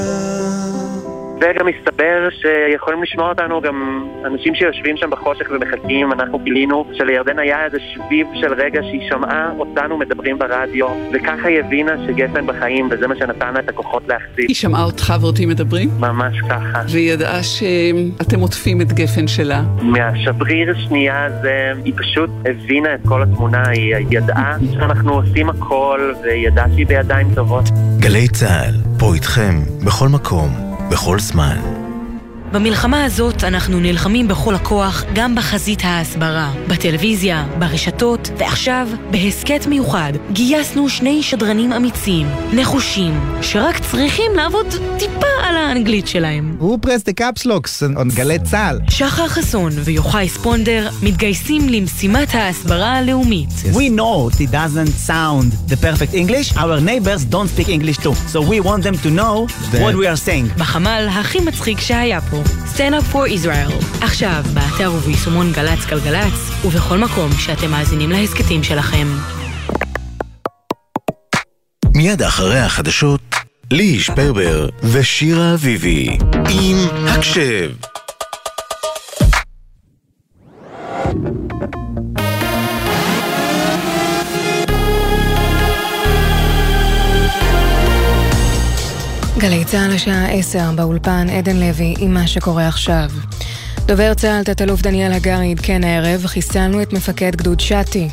Speaker 30: וגם מסתבר שיכולים לשמוע אותנו גם אנשים שיושבים שם בחושך ומחכים, אנחנו גילינו שלירדן היה איזה שביב של רגע שהיא שמעה אותנו מדברים ברדיו, וככה היא הבינה שגפן בחיים, וזה מה שנתן לה את הכוחות להחזיק.
Speaker 31: היא שמעה אותך ואותי מדברים?
Speaker 30: ממש ככה.
Speaker 31: והיא ידעה שאתם עוטפים את גפן שלה.
Speaker 30: מהשבריר השנייה הזה, היא פשוט הבינה את כל התמונה, היא ידעה שאנחנו עושים הכל, והיא ידעה שהיא בידיים טובות.
Speaker 20: גלי צה"ל, פה איתכם, בכל מקום, בכל זמן.
Speaker 32: במלחמה הזאת אנחנו נלחמים בכל הכוח גם בחזית ההסברה, בטלוויזיה, ברשתות, ועכשיו, בהסכת מיוחד, גייסנו שני שדרנים אמיצים, נחושים, שרק צריכים לעבוד טיפה על האנגלית שלהם.
Speaker 27: Who pressed the caps locks on גלי צה"ל?
Speaker 32: שחר חסון ויוחאי ספונדר מתגייסים למשימת ההסברה הלאומית.
Speaker 27: We know it doesn't sound the perfect English. Our neighbors don't speak English too. So we want them to know what we are saying.
Speaker 32: בחמ"ל הכי מצחיק שהיה פה, Up for Israel. עכשיו, באתר וביישומון גל"צ גלגלצ, ובכל מקום שאתם מאזינים להסכתים שלכם.
Speaker 20: מיד אחרי החדשות, ליהי שפרבר ושירה אביבי עם הקשב.
Speaker 1: צה"ל השעה 10 באולפן עדן לוי עם מה שקורה עכשיו. דובר צה"ל תת-אלוף דניאל הגרי עדכן הערב, חיסלנו את מפקד גדוד שתי.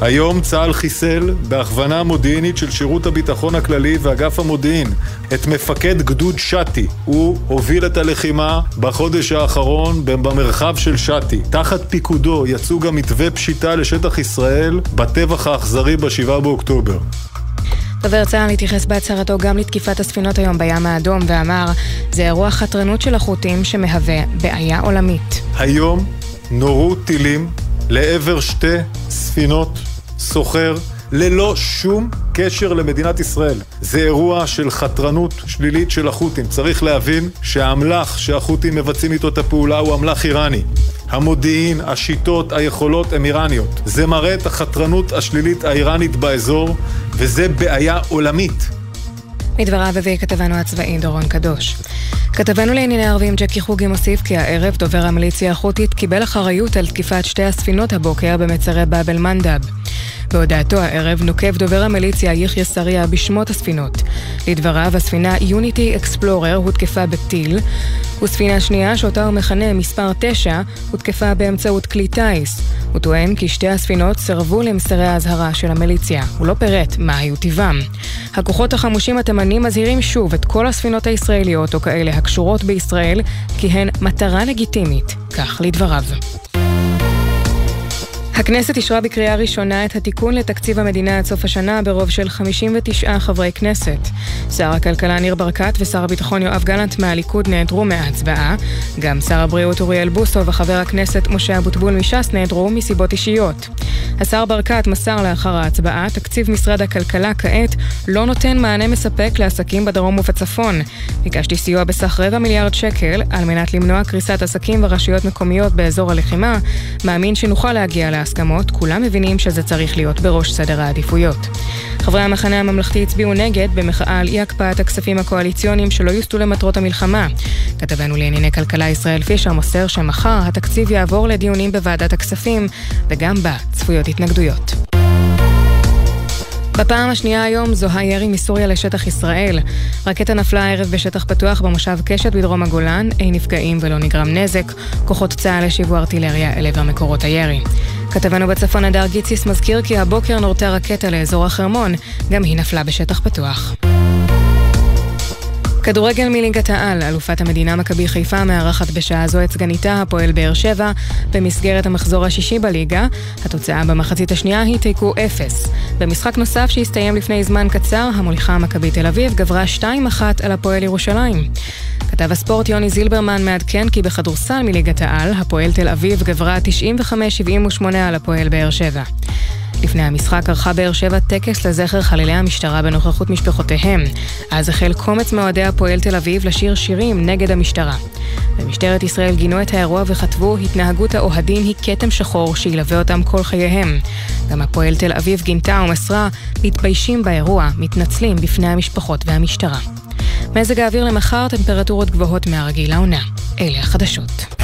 Speaker 33: היום צה"ל חיסל, בהכוונה מודיעינית של שירות הביטחון הכללי ואגף המודיעין, את מפקד גדוד שתי. הוא הוביל את הלחימה בחודש האחרון במרחב של שתי. תחת פיקודו יצאו גם מתווה פשיטה לשטח ישראל בטבח האכזרי ב-7 באוקטובר.
Speaker 1: דובר צה"ל התייחס בהצהרתו גם לתקיפת הספינות היום בים האדום ואמר, זה אירוע חתרנות של החות'ים שמהווה בעיה עולמית.
Speaker 33: היום נורו טילים לעבר שתי ספינות סוחר ללא שום קשר למדינת ישראל. זה אירוע של חתרנות שלילית של החות'ים. צריך להבין שהאמל"ח שהחות'ים מבצעים איתו את הפעולה הוא אמל"ח איראני. המודיעין, השיטות, היכולות הם איראניות. זה מראה את החתרנות השלילית האיראנית באזור, וזה בעיה עולמית.
Speaker 1: מדבריו הביא כתבנו הצבאי דורון קדוש. כתבנו לענייני ערבים ג'קי חוגי מוסיף כי הערב דובר המיליציה החות'ית קיבל אחריות על תקיפת שתי הספינות הבוקר במצרי באב אל-מנדב. בהודעתו הערב נוקב דובר המיליציה יחיא סריה בשמות הספינות. לדבריו, הספינה יוניטי אקספלורר הותקפה בטיל, וספינה שנייה, שאותה הוא מכנה מספר 9, הותקפה באמצעות כלי טיס. הוא טוען כי שתי הספינות סירבו למסרי האזהרה של המיליציה. הוא לא פירט מה היו טיבם. הכוחות החמושים התימנים מזהירים שוב את כל הספינות הישראליות או כאלה הקשורות בישראל כי הן מטרה לגיטימית, כך לדבריו. הכנסת אישרה בקריאה ראשונה את התיקון לתקציב המדינה עד סוף השנה ברוב של 59 חברי כנסת. שר הכלכלה ניר ברקת ושר הביטחון יואב גלנט מהליכוד נעדרו מההצבעה. גם שר הבריאות אוריאל בוסו וחבר הכנסת משה אבוטבול מש"ס נעדרו מסיבות אישיות. השר ברקת מסר לאחר ההצבעה, תקציב משרד הכלכלה כעת לא נותן מענה מספק לעסקים בדרום ובצפון. ביקשתי סיוע בסך רבע מיליארד שקל על מנת למנוע קריסת עסקים ורשויות מקומיות באזור הלחימה. מאמין שנוכל להגיע להסכמות, כולם מבינים שזה צריך להיות בראש סדר העדיפויות. חברי המחנה הממלכתי הצביעו נגד במחאה על אי הקפאת הכספים הקואליציוניים שלא יוסטו למטרות המלחמה. כתבנו לענייני כלכלה ישראל פישר מוסר שמחר התקציב יעבור לדיונים בוועדת הכספים, וגם בה צפויות התנגדויות. בפעם השנייה היום זוהה ירי מסוריה לשטח ישראל. רקטה נפלה הערב בשטח פתוח במושב קשת בדרום הגולן, אין נפגעים ולא נגרם נזק. כוחות צה"ל השיבו ארטילריה אל עבר מקורות הירי. כתבנו בצפון הדר גיציס מזכיר כי הבוקר נורתה רקטה לאזור החרמון, גם היא נפלה בשטח פתוח. כדורגל מליגת העל, אלופת המדינה מכבי חיפה מארחת בשעה זו את סגניתה הפועל באר שבע במסגרת המחזור השישי בליגה. התוצאה במחצית השנייה היא תיקו אפס. במשחק נוסף שהסתיים לפני זמן קצר, המוליכה מכבי תל אביב גברה 2-1 על הפועל ירושלים. כתב הספורט יוני זילברמן מעדכן כי בכדורסל מליגת העל, הפועל תל אביב גברה 95-78 על הפועל באר שבע. לפני המשחק ערכה באר שבע טקס לזכר חללי המשטרה בנוכחות משפחותיהם. אז החל קומץ מאוהדי הפועל תל אביב לשיר שירים נגד המשטרה. במשטרת ישראל גינו את האירוע וכתבו, התנהגות האוהדים היא כתם שחור שילווה אותם כל חייהם. גם הפועל תל אביב גינתה ומסרה, מתביישים באירוע, מתנצלים בפני המשפחות והמשטרה. מזג האוויר למחר, טמפרטורות גבוהות מהרגיל לעונה. אלה החדשות.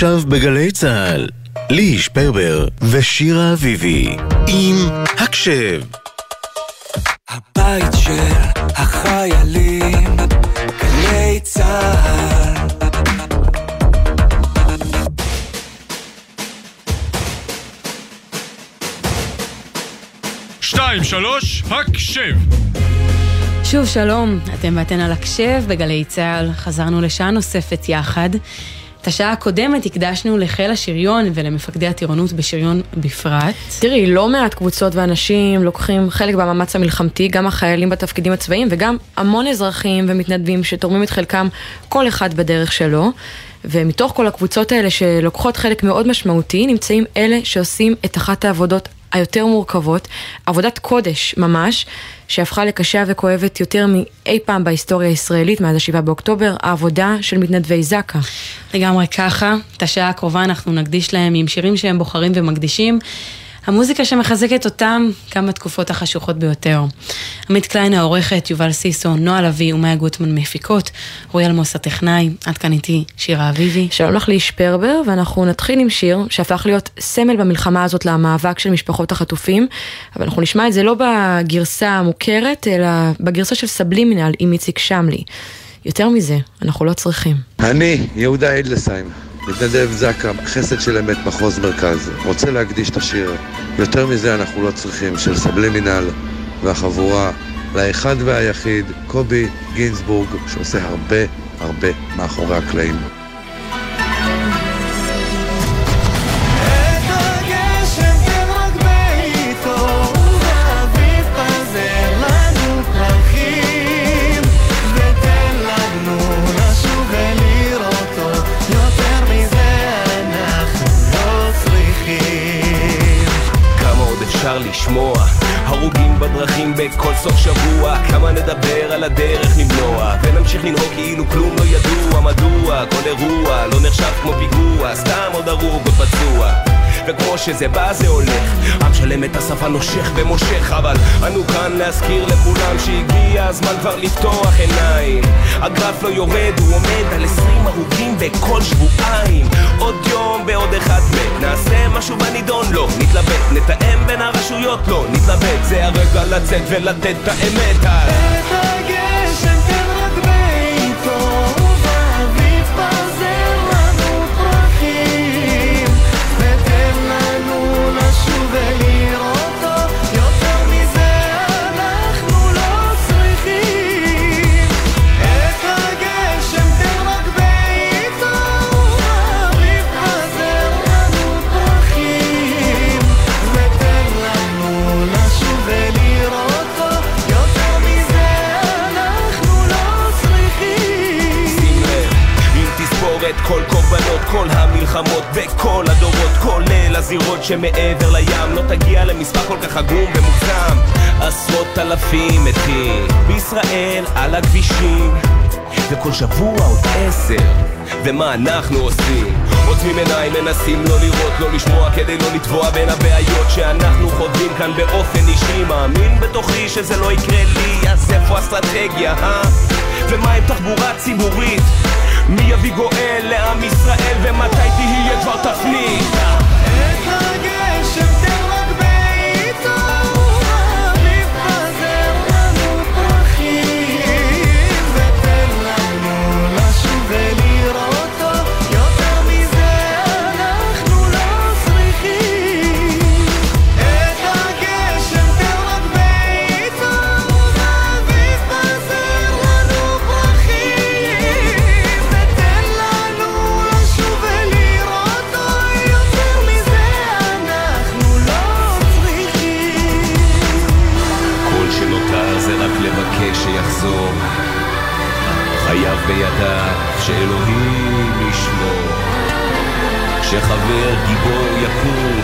Speaker 20: עכשיו בגלי צה"ל, ליהי שפרבר ושירה אביבי עם הקשב.
Speaker 34: הבית של החיילים, גלי צה"ל
Speaker 3: שתיים, שלוש, הקשב!
Speaker 9: שוב שלום, אתם ואתן על הקשב בגלי צה"ל, חזרנו לשעה נוספת יחד. את השעה הקודמת הקדשנו לחיל השריון ולמפקדי הטירונות בשריון בפרט.
Speaker 1: תראי, לא מעט קבוצות ואנשים לוקחים חלק במאמץ המלחמתי, גם החיילים בתפקידים הצבאיים וגם המון אזרחים ומתנדבים שתורמים את חלקם כל אחד בדרך שלו. ומתוך כל הקבוצות האלה שלוקחות חלק מאוד משמעותי, נמצאים אלה שעושים את אחת העבודות היותר מורכבות, עבודת קודש ממש, שהפכה לקשה וכואבת יותר מאי פעם בהיסטוריה הישראלית מאז השבעה באוקטובר, העבודה של מתנדבי זק"א.
Speaker 9: לגמרי ככה, את השעה הקרובה אנחנו נקדיש להם עם שירים שהם בוחרים ומקדישים. המוזיקה שמחזקת אותם גם בתקופות החשוכות ביותר. עמית קליין העורכת, יובל סיסו, נועה לביא ומאיה גוטמן מפיקות, רועי אלמוס הטכנאי, עד כאן איתי שירה אביבי.
Speaker 1: שלום לך ליש פרבר, ואנחנו נתחיל עם שיר שהפך להיות סמל במלחמה הזאת למאבק של משפחות החטופים, אבל אנחנו נשמע את זה לא בגרסה המוכרת, אלא בגרסה של סבלימינל עם איציק שמלי. יותר מזה, אנחנו לא צריכים.
Speaker 22: אני, יהודה אדלסהיים. מתנדב זק"א, חסד של אמת מחוז מרכז. רוצה להקדיש את השיר. יותר מזה אנחנו לא צריכים, של סבלימינל והחבורה, לאחד והיחיד, קובי גינזבורג, שעושה הרבה הרבה מאחורי הקלעים.
Speaker 35: אפשר לשמוע. הרוגים בדרכים בכל סוף שבוע. כמה נדבר על הדרך למנוע? ונמשיך לנהוג כאילו כלום לא ידוע. מדוע? כל אירוע לא נחשב כמו פיגוע. סתם עוד הרוג עוד פצוע וכמו שזה בא זה הולך. עם שלם את השפה נושך ומושך אבל אנו כאן להזכיר לכולם שהגיע הזמן כבר לפתוח עיניים. הגרף לא יורד הוא עומד על עשרים הרוגים בכל שבועיים. עוד יום בעוד אחד מת. נעשה משהו בנידון לא נתלבט. נתאם בין הרשויות לא נתלבט. זה הרגע לצאת ולתת את האמת. על למרות כל המלחמות בכל הדורות כולל הזירות שמעבר לים לא תגיע למספר כל כך עגום ומוגזם עשרות אלפים מתים בישראל על הכבישים וכל שבוע עוד עשר ומה אנחנו עושים? עוצמים עיניים, מנסים לא לראות, לא לשמוע כדי לא לטבוע בין הבעיות שאנחנו חווים כאן באופן אישי מאמין בתוכי שזה לא יקרה לי, אז איפה האסטרטגיה, אה? ומה עם תחבורה ציבורית? מי יביא גואל לעם ישראל ומתי תהיה כבר תפנית?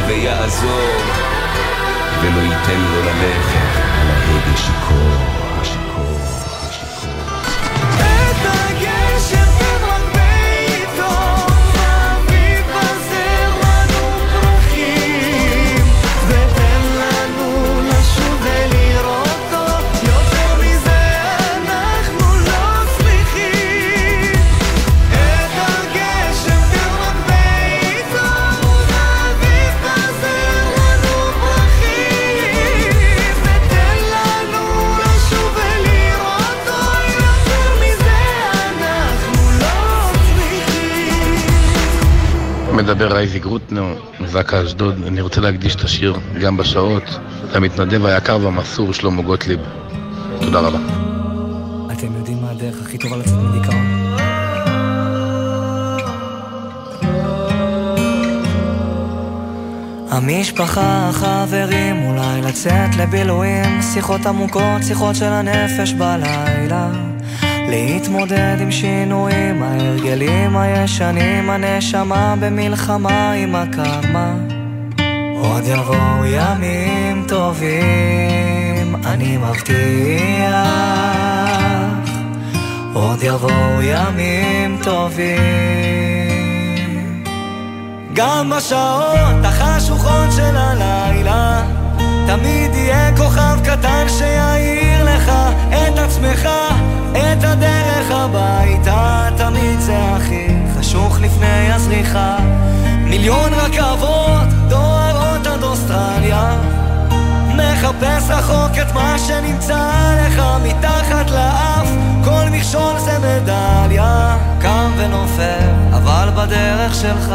Speaker 35: ויעזור ולא ייתן לו ללכת על ההגה שיכור,
Speaker 36: מדבר אייזי גרוטנו, מזק"א אשדוד. אני רוצה להקדיש את השיר גם בשעות למתנדב היקר והמסור שלמה גוטליב. תודה רבה.
Speaker 22: אתם יודעים מה הדרך הכי טובה לצאת מדיכאון? המשפחה, החברים, אולי לצאת לבילויים, שיחות עמוקות, שיחות של הנפש בלילה. להתמודד עם שינויים, ההרגלים הישנים, הנשמה במלחמה עם הקרמה. עוד יבואו ימים טובים, אני מבטיח. עוד יבואו ימים טובים. גם בשעות החשוכות של הלילה, תמיד יהיה כוכב קטן שיעיר לך את עצמך, את הדרך הביתה. תמיד זה הכי חשוך לפני הזריחה. מיליון רכבות דוהרות עד אוסטרליה. מחפש רחוק את מה שנמצא לך מתחת לאף כל מכשול זה מדליה קם ונופל, אבל בדרך שלך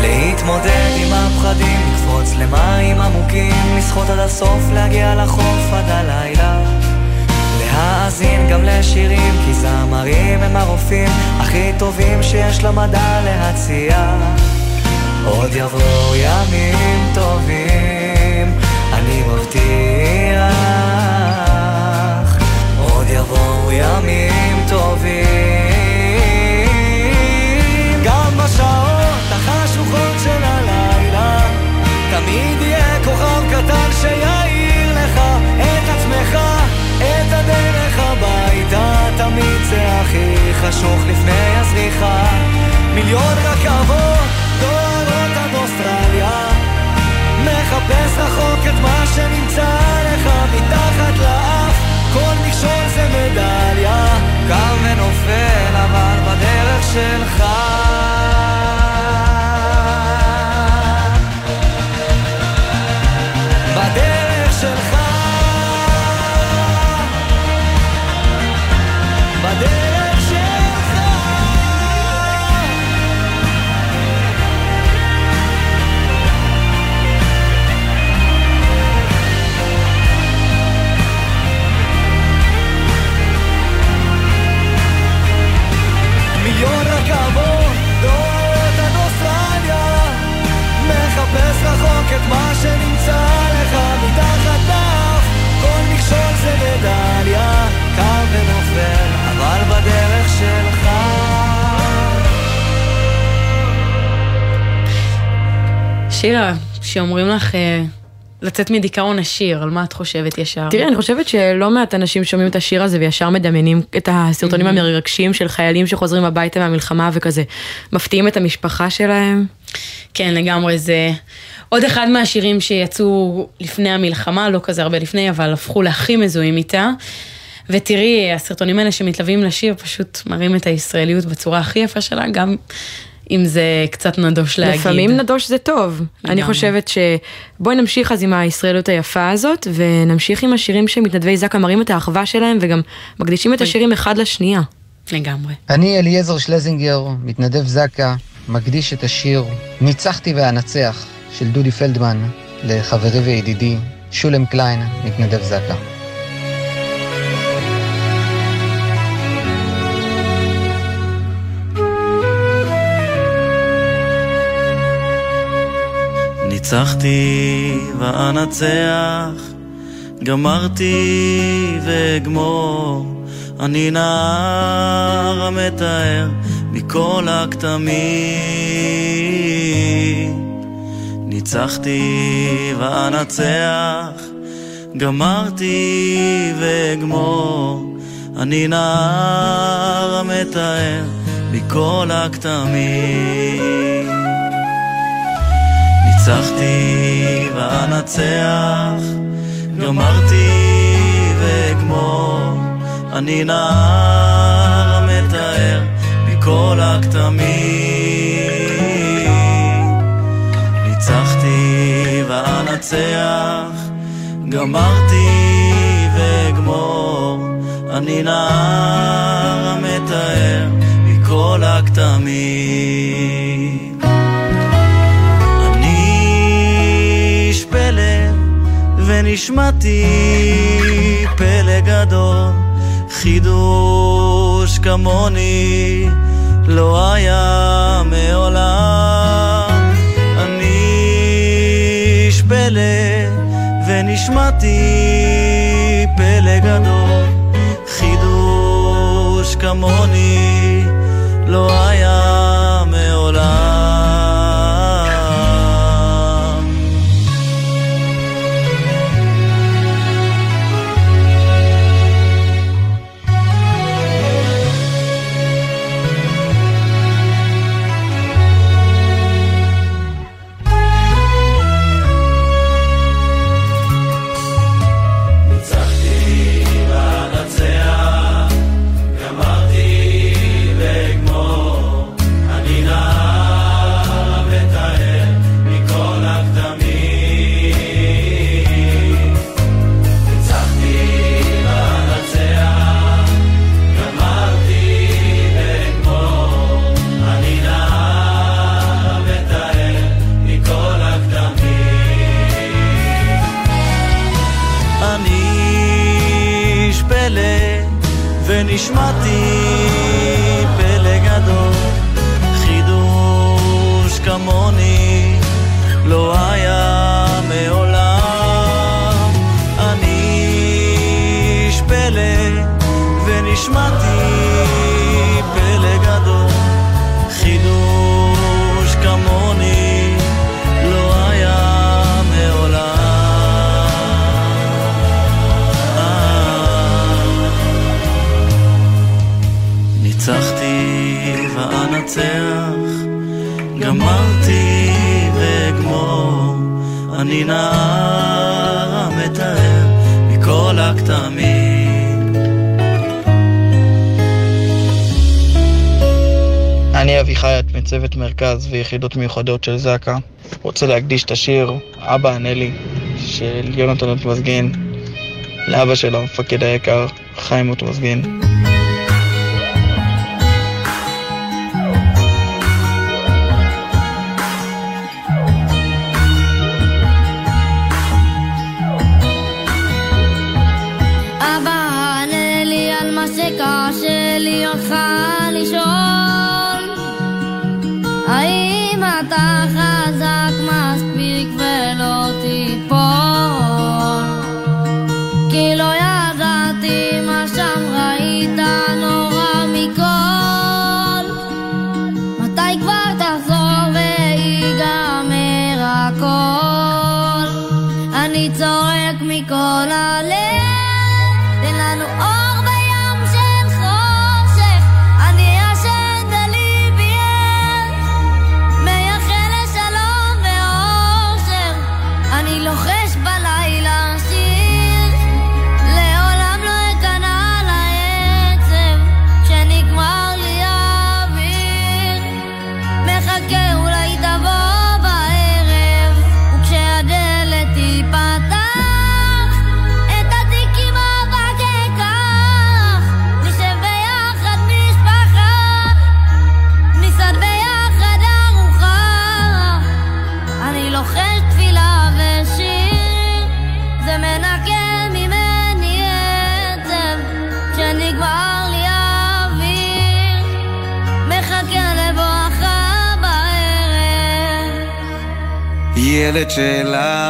Speaker 22: להתמודד עם הפחדים, לקפוץ למים עמוקים, לשחות עד הסוף, להגיע לחוף עד הלילה להאזין גם לשירים, כי זמרים הם הרופאים הכי טובים שיש למדע להציע. עוד יבואו ימים טובים, אני מבטיח. עוד יבואו ימים טובים. גם בשעות תמיד יהיה כוכב קטן שיעיר לך את עצמך, את הדרך הביתה. תמיד זה הכי חשוך לפני הזריחה. מיליון רכבות
Speaker 9: שירה, שאומרים לך אה, לצאת מדיכאון עשיר, על מה את חושבת ישר?
Speaker 4: תראי, אני חושבת שלא מעט אנשים שומעים את השיר הזה וישר מדמיינים את הסרטונים
Speaker 9: Mhm.
Speaker 4: המרגשים של חיילים שחוזרים הביתה מהמלחמה וכזה מפתיעים את המשפחה שלהם.
Speaker 9: כן, לגמרי, זה עוד אחד מהשירים שיצאו לפני המלחמה, לא כזה הרבה לפני, אבל הפכו להכי מזוהים איתה. ותראי, הסרטונים האלה שמתלווים לשיר פשוט מראים את הישראליות בצורה הכי יפה שלה, גם אם זה קצת נדוש להגיד.
Speaker 4: לפעמים נדוש זה טוב. אני
Speaker 9: לגמרי.
Speaker 4: חושבת שבואי נמשיך אז עם הישראליות היפה הזאת, ונמשיך עם השירים שמתנדבי זק"א מראים את האחווה שלהם, וגם מקדישים את השירים אחד לשנייה.
Speaker 9: לגמרי.
Speaker 37: אני אליעזר שלזינגר, מתנדב זק"א, מקדיש את השיר "ניצחתי ואנצח" של דודי פלדמן לחברי וידידי שולם קליין, מתנדב זק"א.
Speaker 22: ניצחתי ואנצח, גמרתי ואגמור, אני נער המתאר מכל הכתמים. ניצחתי ואנצח, גמרתי ואגמור, אני נער המתאר מכל הכתמים. ניצחתי ואנצח, גמרתי ואגמור, אני נער המתאר מכל הכתמים. ניצחתי ואנצח, גמרתי ואגמור, אני נער המתאר מכל הכתמים. ונשמעתי פלא גדול, חידוש כמוני לא היה מעולם. אני איש פלא ונשמעתי פלא גדול, חידוש כמוני לא היה מעולם.
Speaker 37: ויחידות מיוחדות של זק"א. רוצה להקדיש את השיר "אבא ענה לי" של יונתן אוטמזגין לאבא שלו, המפקד היקר, חיים אוטמזגין.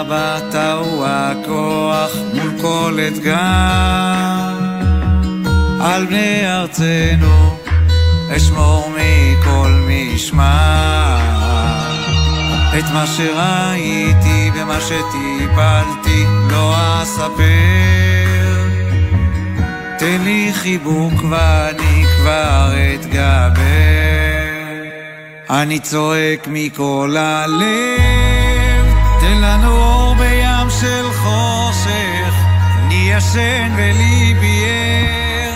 Speaker 38: אבא
Speaker 39: טעו הכוח מול כל אתגר. על בני ארצנו אשמור מכל משמר. את מה שראיתי ומה שטיפלתי לא אספר. תן לי חיבוק ואני כבר אתגבר. אני צועק מכל הלב, תן לנו בים של חושך, אני ישן וליבי ער,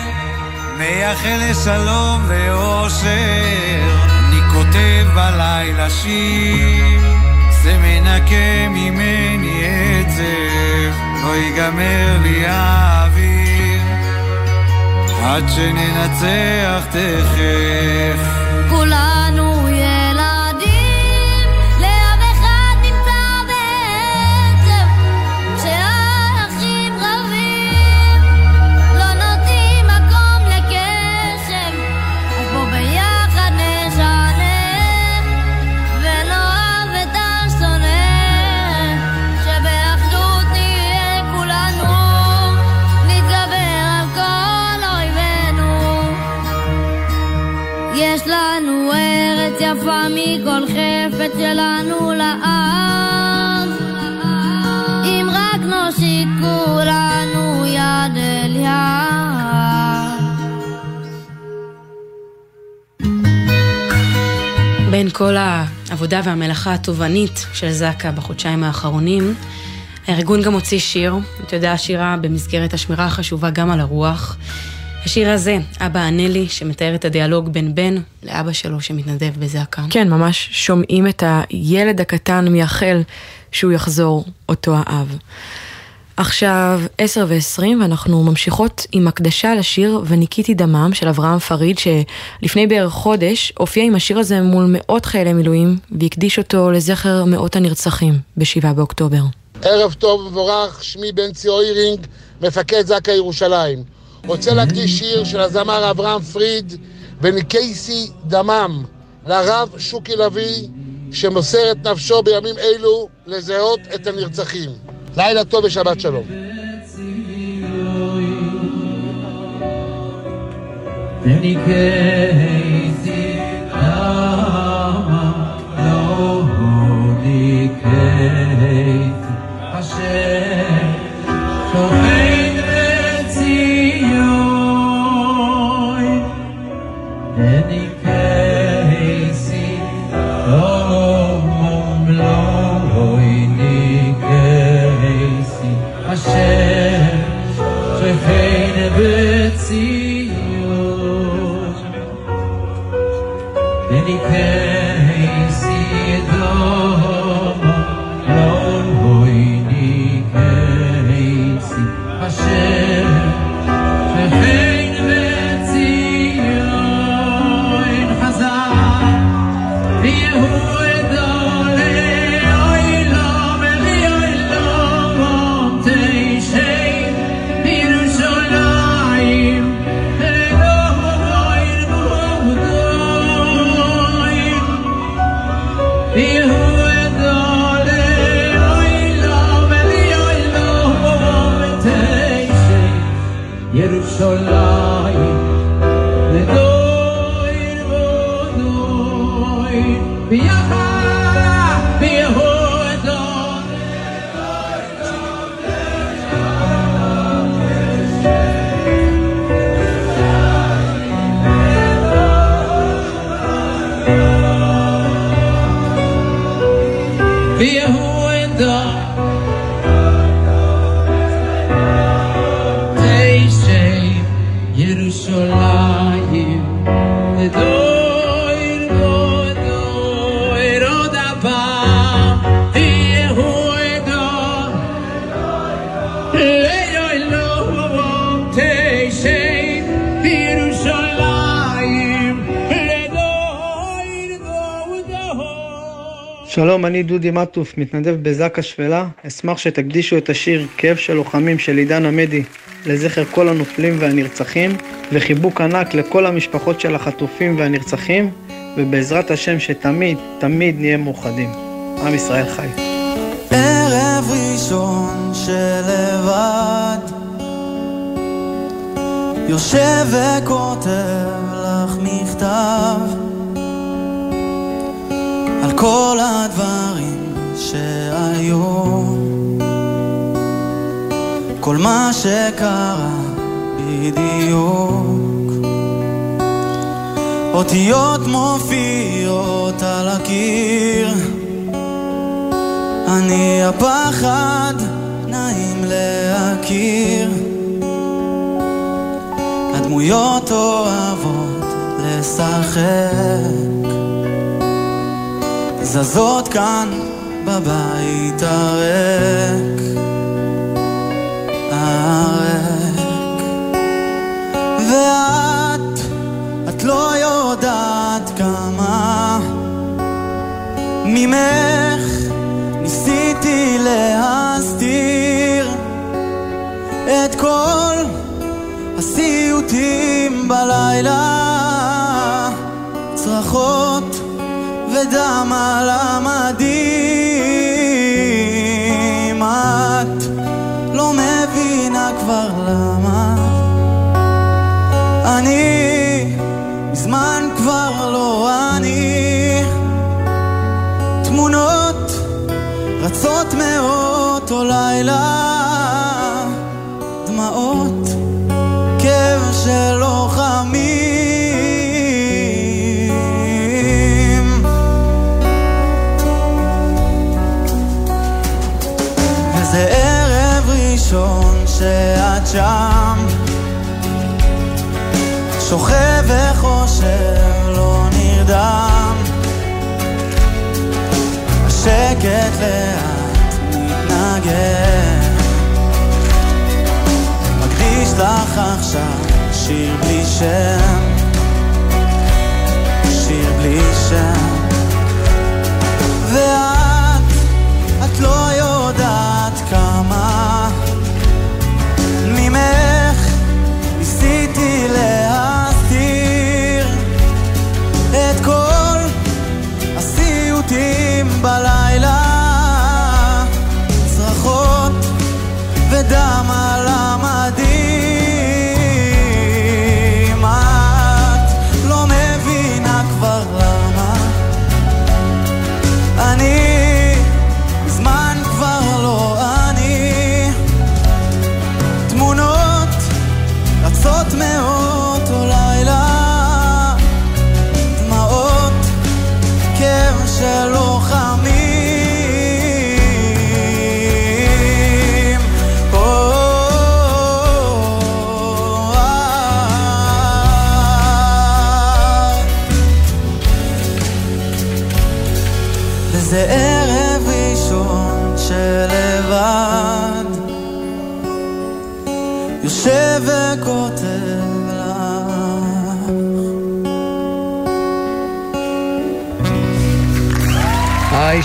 Speaker 39: מייחל לשלום ואושר, אני כותב בלילה שיר, זה מנקה ממני עצב, לא ייגמר לי האוויר, עד שננצח תכף.
Speaker 37: מכל חפץ שלנו לעם אם רק נושיט כולנו יד אל יד.
Speaker 9: בין כל העבודה והמלאכה התובענית של זק"א בחודשיים האחרונים, הארגון גם הוציא שיר, אתה יודע, שירה במסגרת השמירה החשובה גם על הרוח. השיר הזה, אבא ענה לי, שמתאר את הדיאלוג בין בן לאבא שלו שמתנדב בזק"א.
Speaker 4: כן, ממש שומעים את הילד הקטן מייחל שהוא יחזור, אותו האב. עכשיו, עשר ועשרים, ואנחנו ממשיכות עם הקדשה לשיר וניקיתי דמם של אברהם פריד, שלפני בערך חודש הופיע עם השיר הזה מול מאות חיילי מילואים, והקדיש אותו לזכר מאות הנרצחים בשבעה באוקטובר.
Speaker 40: ערב טוב ומבורך, שמי בן ציור אירינג, מפקד זק"א ירושלים. רוצה להקדיש שיר של הזמר אברהם פריד וניקייסי דמם לרב שוקי לביא, שמוסר את נפשו בימים אלו לזהות את הנרצחים. לילה טוב ושבת שלום.
Speaker 41: וניקייתי למה לא ויהודה
Speaker 42: תשע ירושלים דויר
Speaker 43: שלום, אני דודי מטוף, מתנדב בזקה שפלה. אשמח שתקדישו את השיר כאב של לוחמים של עידן עמדי לזכר כל הנופלים והנרצחים, וחיבוק ענק לכל המשפחות של החטופים והנרצחים, ובעזרת השם שתמיד, תמיד נהיה מאוחדים. עם ישראל חי.
Speaker 44: ערב ראשון שלבד יושב וכותב לך מכתב כל הדברים שהיו כל מה שקרה בדיוק. אותיות מופיעות על הקיר. אני הפחד, נעים להכיר. הדמויות אוהבות לשחק, זזות כאן בבית הריק, הריק. ואת, את לא יודעת כמה ממך ניסיתי להסתיר את כל הסיוטים בלילה צרחות ודם על המדים. את לא מבינה כבר למה. אני מזמן כבר לא אני. תמונות רצות מאותו לילה שם. שוכב וחושב לא נרדם. השקט לאט מתנגן. מקדיש לך עכשיו שיר בלי שם. שיר בלי שם. ואת, את לא יודעת כמה ניסיתי להסתיר את כל הסיוטים בלילה צרחות ודם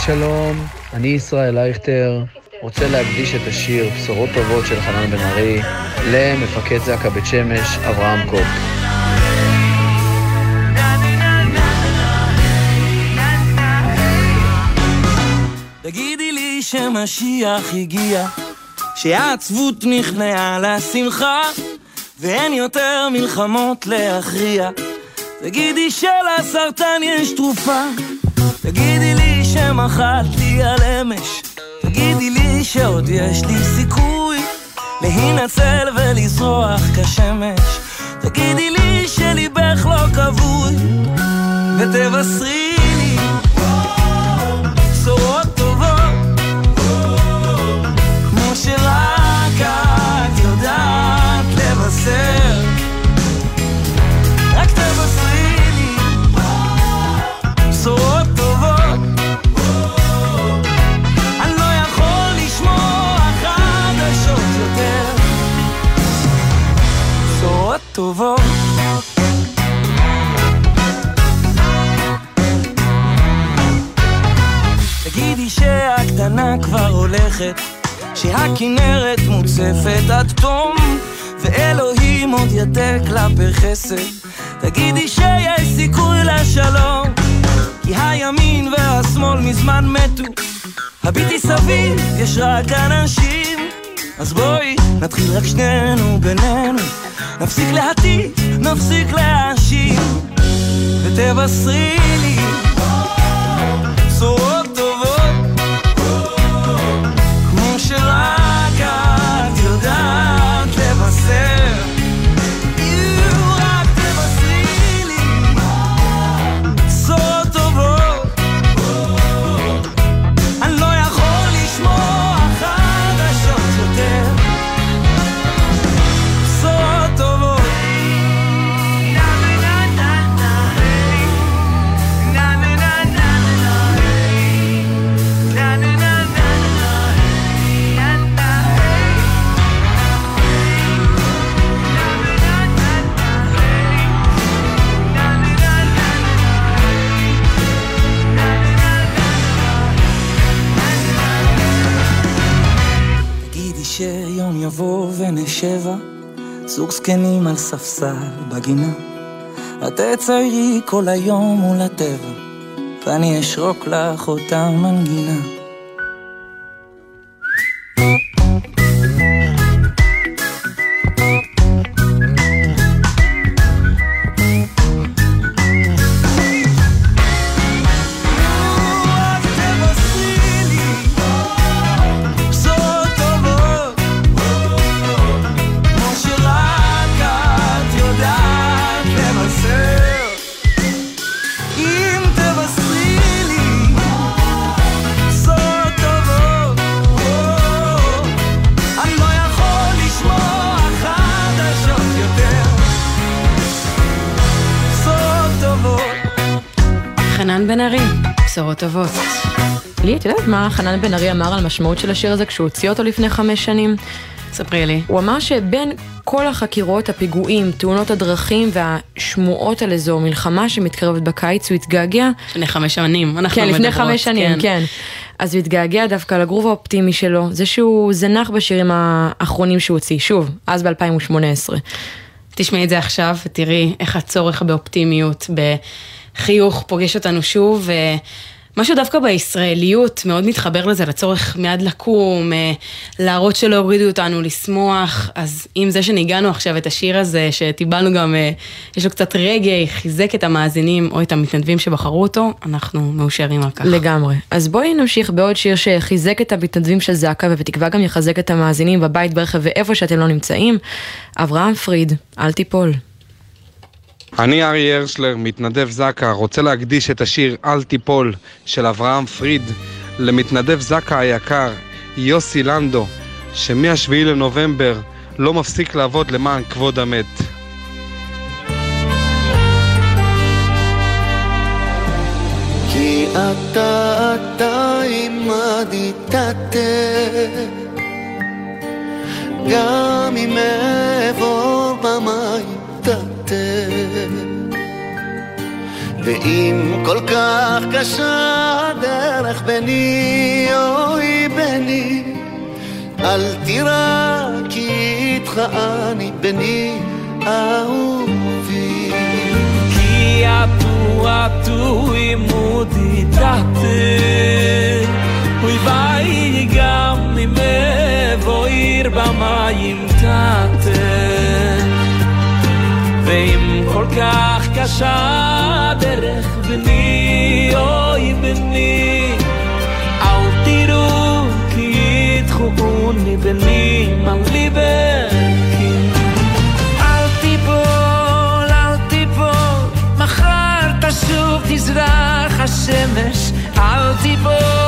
Speaker 45: שלום, אני ישראל אייכטר, רוצה להקדיש את השיר בשורות טובות של חנן בן ארי למפקד זק"א בית שמש, אברהם קוק.
Speaker 44: תגידי לי שמשיח הגיע, שהעצבות נכנעה לשמחה, ואין יותר מלחמות להכריע. תגידי שלסרטן יש תרופה, לי שמחלתי על אמש, תגידי לי שעוד יש לי סיכוי להינצל ולזרוח כשמש. תגידי לי שליבך לא כבוי, ותבשרי טובות.
Speaker 22: תגידי שהקטנה כבר הולכת, שהכנרת מוצפת עד תום, ואלוהים עוד יתר כלפי חסד. תגידי שיש סיכוי לשלום, כי הימין והשמאל מזמן מתו. הביטי סביב, יש רק אנשים, אז בואי נתחיל רק שנינו בינינו. נפסיק להטיף, נפסיק להאשים, ותבשרי לי ונשבע, זוג זקנים על ספסל בגינה. את תציירי כל היום מול הטבע, ואני אשרוק לך אותה מנגינה.
Speaker 9: בן ארי, בשורות טובות.
Speaker 4: לי, את יודעת מה חנן בן ארי אמר על המשמעות של השיר הזה כשהוא הוציא אותו לפני חמש שנים?
Speaker 9: ספרי לי.
Speaker 4: הוא אמר שבין כל החקירות, הפיגועים, תאונות הדרכים והשמועות על איזו מלחמה שמתקרבת בקיץ, הוא התגעגע...
Speaker 9: לפני חמש שנים, אנחנו
Speaker 4: כן, לפני
Speaker 9: מדברות,
Speaker 4: חמש שנים,
Speaker 9: כן.
Speaker 4: כן. אז הוא התגעגע דווקא לגרוב האופטימי שלו, זה שהוא זנח בשירים האחרונים שהוא הוציא, שוב, אז ב-2018.
Speaker 9: תשמעי את זה עכשיו ותראי איך הצורך באופטימיות, בחיוך פוגש אותנו שוב. משהו דווקא בישראליות מאוד מתחבר לזה, לצורך מיד לקום, אה, להראות שלא הורידו אותנו, לשמוח. אז עם זה שניגענו עכשיו את השיר הזה, שטיבלנו גם, אה, יש לו קצת רגעי, חיזק את המאזינים או את המתנדבים שבחרו אותו, אנחנו מאושרים על כך.
Speaker 4: לגמרי. אז בואי נמשיך בעוד שיר שחיזק את המתנדבים של זק"א ובתקווה גם יחזק את המאזינים בבית, ברכב ואיפה שאתם לא נמצאים. אברהם פריד, אל תיפול.
Speaker 39: אני ארי הרשלר, מתנדב זק"א, רוצה להקדיש את השיר "אל תיפול" של אברהם פריד למתנדב זק"א היקר, יוסי לנדו, שמ-7 לנובמבר לא מפסיק לעבוד למען כבוד המת.
Speaker 22: כי אתה אתה תתה גם אם אעבור במים ואם כל כך קשה הדרך ביני אוי ביני אל תירא כי איתך אני בני אהובי. כי אטו אטו
Speaker 28: עימודי תחתן אוי ואי גם ממבוא עיר במים תחתן ואם כל כך קשה הדרך בני אוי בני אל תראו כי ידחוני בני מליבקים אל תיפול, אל תיפול, מחר תשוב תזרח השמש, אל תיפול,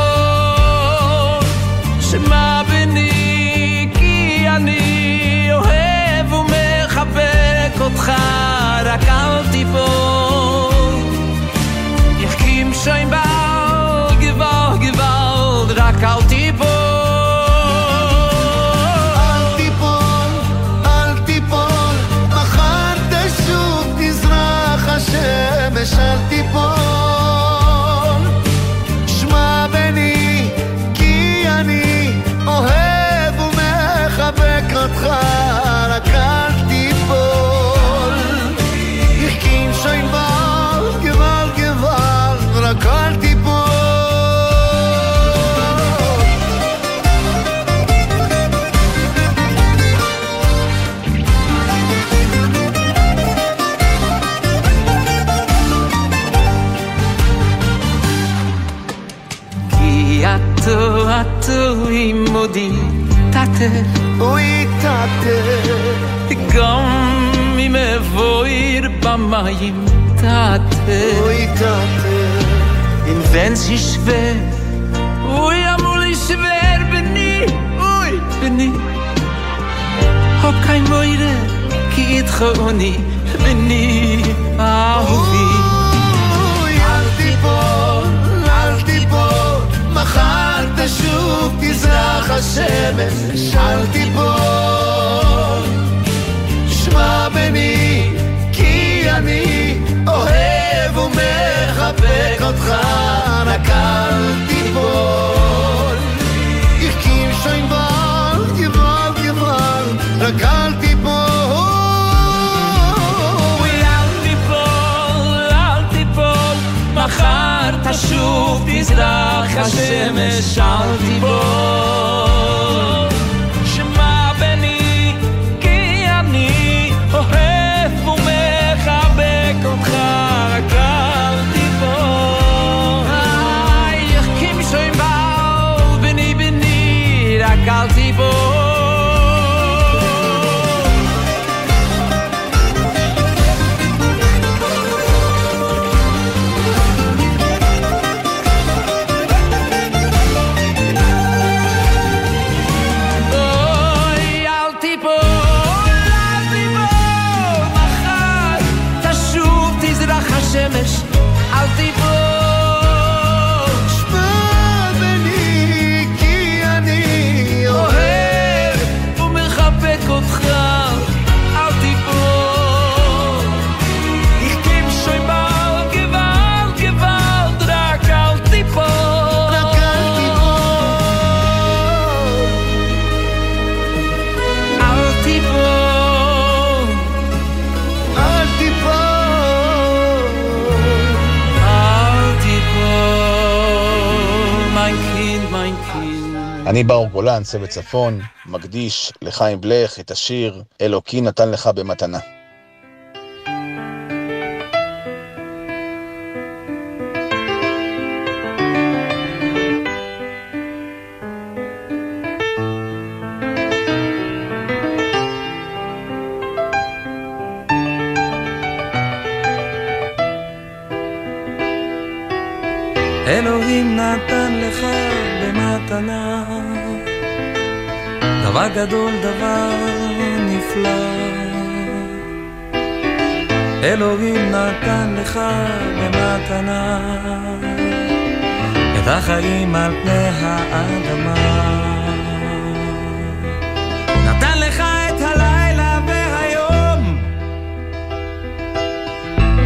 Speaker 7: tate
Speaker 22: Ui tate
Speaker 7: גם אם אבויר במים tate
Speaker 22: Ui tate
Speaker 7: In wenn sie schwer Ui amul ich schwer bin ich Ui bin ich Hab kein Meure כי איתך אני bin ich אהובי
Speaker 22: השמש אל תיפול שמע בני כי אני אוהב ומחבק אותך רק אל תיפול schon bald, gewalt, gewalt רק אל תיפול
Speaker 7: אל תיפול, אל תיפול. מחר תשוב תזרח השמש אל תיפול אני
Speaker 45: באור גולן, צוות צפון, מקדיש לחיים בלך את השיר "אלוקי נתן לך במתנה".
Speaker 46: גדול, דבר נפלא. אלוהים נתן לך במתנה את החיים על פני האדמה. נתן לך את הלילה והיום,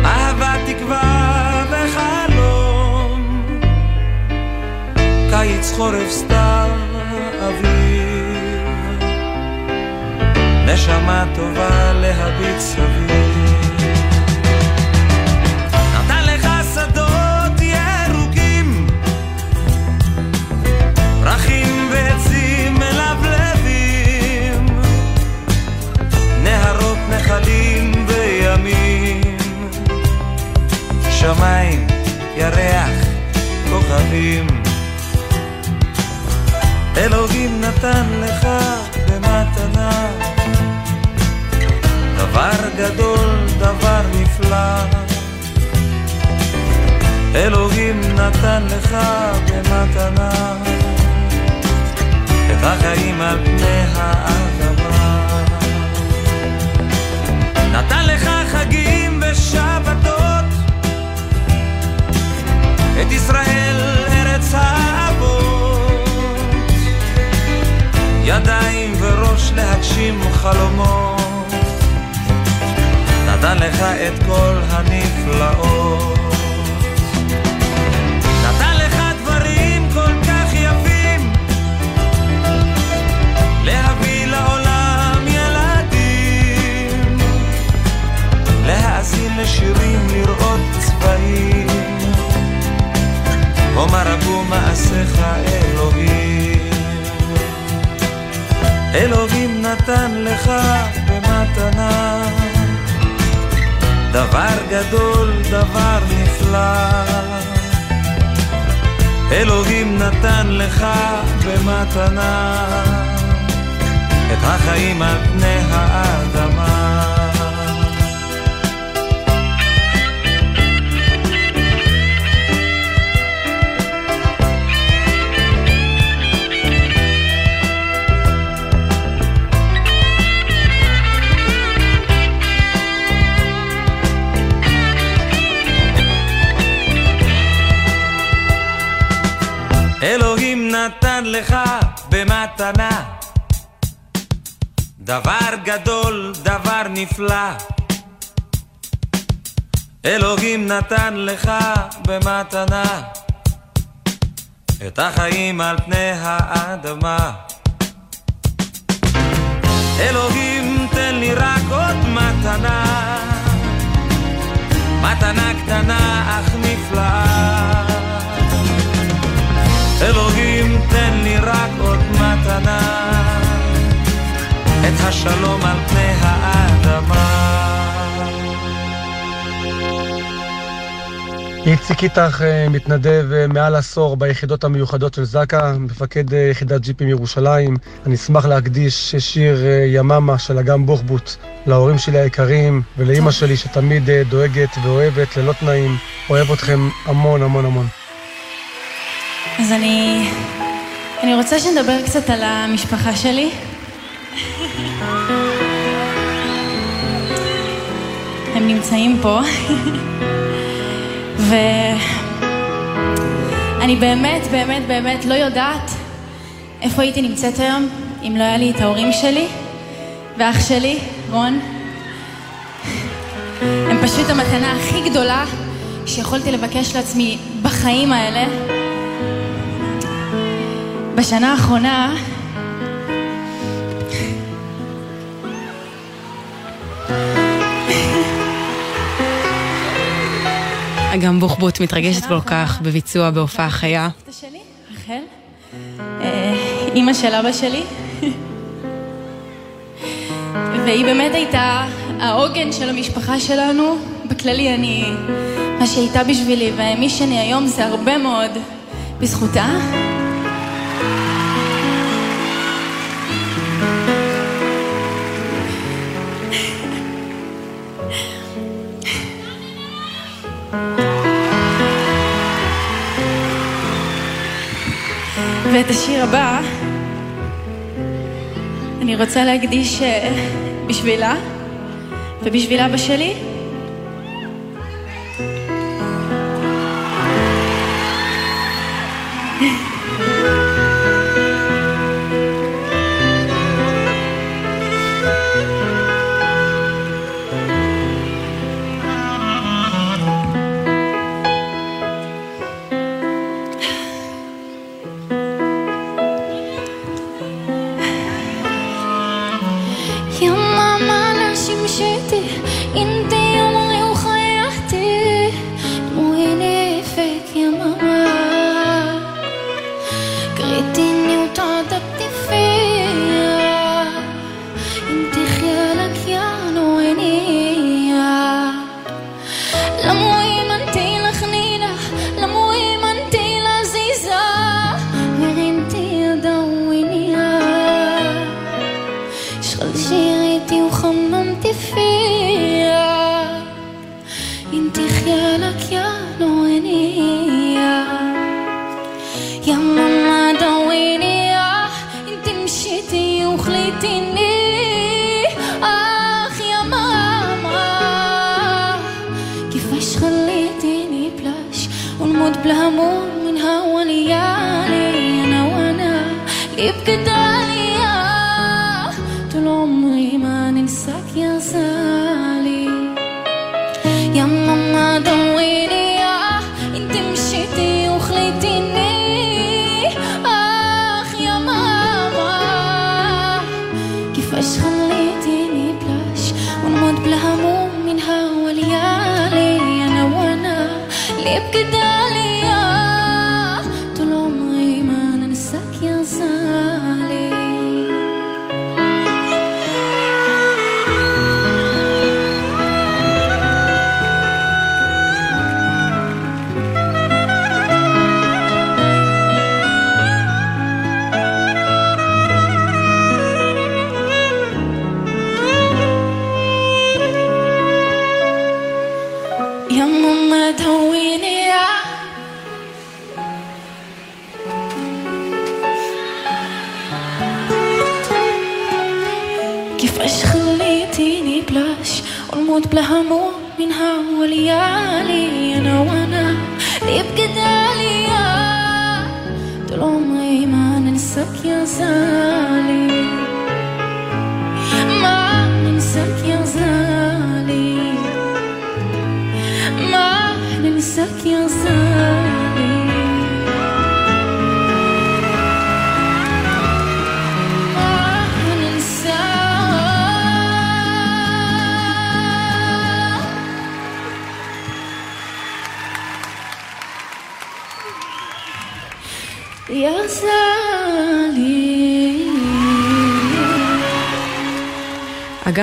Speaker 46: אהבה, תקווה וחלום. קיץ, חורף, סתיו, נשמה טובה להביט סביב. נחלים שמיים, ירח, כוכבים. אלוהים נתן לך במתנה דבר גדול, דבר נפלא. אלוהים נתן לך במתנה את החיים על פני האדמה. נתן לך חגים ושבתות, את ישראל ארץ האבות, ידיים וראש להגשים חלומות, נתן לך את כל הנפלאות. נתן לך דברים כל כך יפים, להביא לעולם לראות צבעים, אומר רבו מעשיך אלוהים. אלוהים נתן לך במתנה דבר גדול, דבר נפלא. אלוהים נתן לך במתנה את החיים על פני האדמה. לך במתנה. דבר גדול, דבר נפלא. אלוהים נתן לך במתנה. את החיים על פני האדמה. אלוהים תן לי רק עוד מתנה. מתנה קטנה אך נפלאה אלוהים תן לי רק עוד מתנה את השלום על פני האדמה
Speaker 45: איציק איתך אה, מתנדב אה, מעל עשור ביחידות המיוחדות של זק"א, מפקד אה, יחידת ג'יפים ירושלים. אני אשמח להקדיש שיר יממה של אגם בוחבוט להורים שלי היקרים ולאימא שלי שתמיד דואגת ואוהבת ללא תנאים. אוהב אתכם המון המון המון.
Speaker 47: אז אני... אני רוצה שנדבר קצת על המשפחה שלי. הם נמצאים פה. ואני באמת, באמת, באמת לא יודעת איפה הייתי נמצאת היום אם לא היה לי את ההורים שלי ואח שלי, רון. הם פשוט המתנה הכי גדולה שיכולתי לבקש לעצמי בחיים האלה. בשנה האחרונה
Speaker 9: אגם בוחבוט מתרגשת כל כך בביצוע בהופעה חיה.
Speaker 47: רחל, אה, אימא של אבא שלי, והיא באמת הייתה העוגן של המשפחה שלנו. בכללי אני, מה שהייתה בשבילי ומי שאני היום זה הרבה מאוד בזכותה. ואת השיר הבא אני רוצה להקדיש אה, בשבילה ובשביל אבא שלי. Yeah.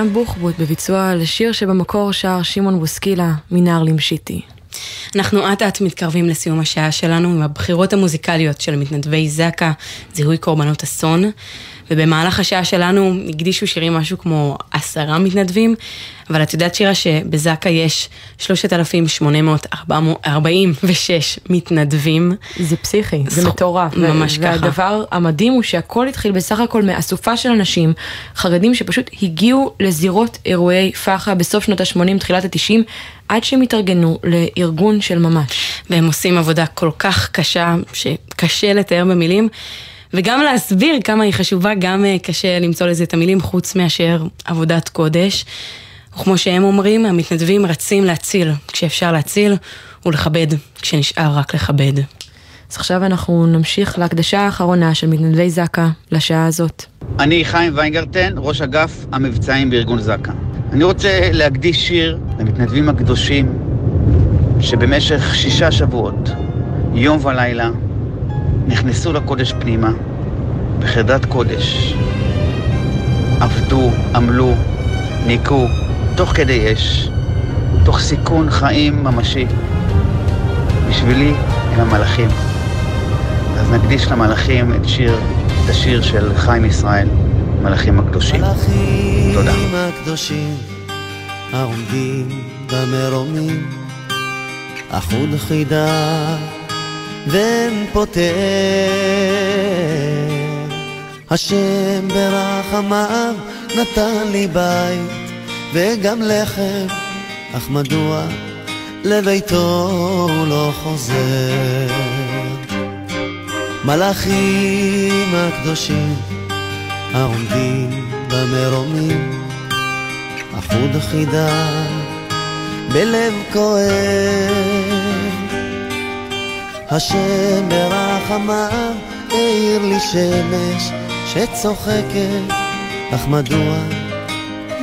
Speaker 4: אגם בוחבוט בביצוע לשיר שבמקור שר שמעון בוסקילה מנער למשיתי.
Speaker 9: אנחנו אט אט מתקרבים לסיום השעה שלנו עם הבחירות המוזיקליות של מתנדבי זק"א, זיהוי קורבנות אסון. ובמהלך השעה שלנו הקדישו שירים משהו כמו עשרה מתנדבים, אבל את יודעת שירה שבזק"א יש 3,846 מתנדבים.
Speaker 4: זה פסיכי, זה מטורף.
Speaker 9: ממש ככה.
Speaker 4: והדבר המדהים הוא שהכל התחיל בסך הכל מאסופה של אנשים חרדים שפשוט הגיעו לזירות אירועי פח"ע בסוף שנות ה-80, תחילת ה-90, עד שהם התארגנו לארגון של ממש.
Speaker 9: והם עושים עבודה כל כך קשה, שקשה לתאר במילים. וגם להסביר כמה היא חשובה, גם אה, קשה למצוא לזה את המילים חוץ מאשר עבודת קודש. וכמו שהם אומרים, המתנדבים רצים להציל כשאפשר להציל, ולכבד כשנשאר רק לכבד.
Speaker 4: אז עכשיו אנחנו נמשיך להקדשה האחרונה של מתנדבי זק"א לשעה הזאת.
Speaker 48: אני חיים ויינגרטן, ראש אגף המבצעים בארגון זק"א. אני רוצה להקדיש שיר למתנדבים הקדושים שבמשך שישה שבועות, יום ולילה, נכנסו לקודש פנימה, בחרדת קודש. עבדו, עמלו, ניקו, תוך כדי אש, תוך סיכון חיים ממשי. בשבילי הם המלאכים. אז נקדיש למלאכים את שיר, את השיר של חיים ישראל, מלאכים הקדושים. תודה.
Speaker 22: המלאכים הקדושים העומדים במרומים, אחוד חידה ואין פותר. השם ברחמיו נתן לי בית וגם לחם, אך מדוע לביתו הוא לא חוזר? מלאכים הקדושים העומדים במרומים, אחוד חידה בלב כואב. השם ברחמיו האיר לי שמש שצוחקת, אך מדוע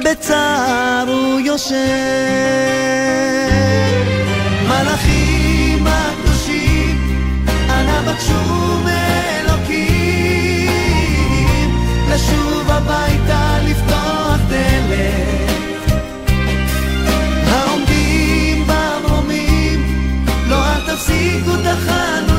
Speaker 22: בצער הוא יושב? מלאכים הקדושים, אנא בקשו מאלוקים, לשוב הביתה לפתוח דלת. העומדים במרומים, לא אל תפסיקו את החנונים,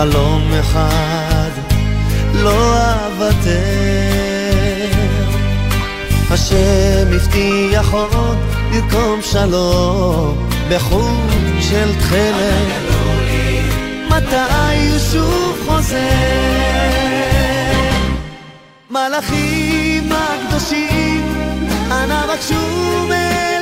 Speaker 22: חלום אחד לא אוותר. השם הבטיח עוד לרקום שלום בחוט של תכלת. מתי הוא שוב חוזר? מלאכים הקדושים אנא בקשו מאלוקים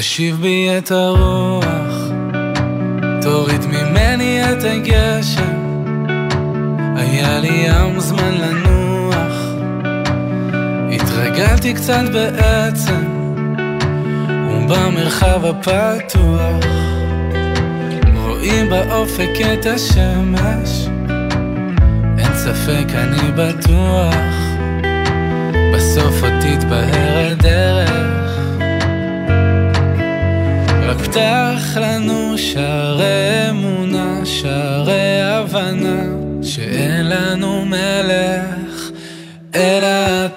Speaker 28: תשיב בי את הרוח, תוריד ממני את הגשם. היה לי ים זמן לנוח, התרגלתי קצת בעצם, ובמרחב הפתוח, רואים באופק את השמש, אין ספק אני בטוח, בסוף עוד תתבהר הדרך. פתח לנו שערי אמונה, שערי הבנה, שאין לנו מלך, אלא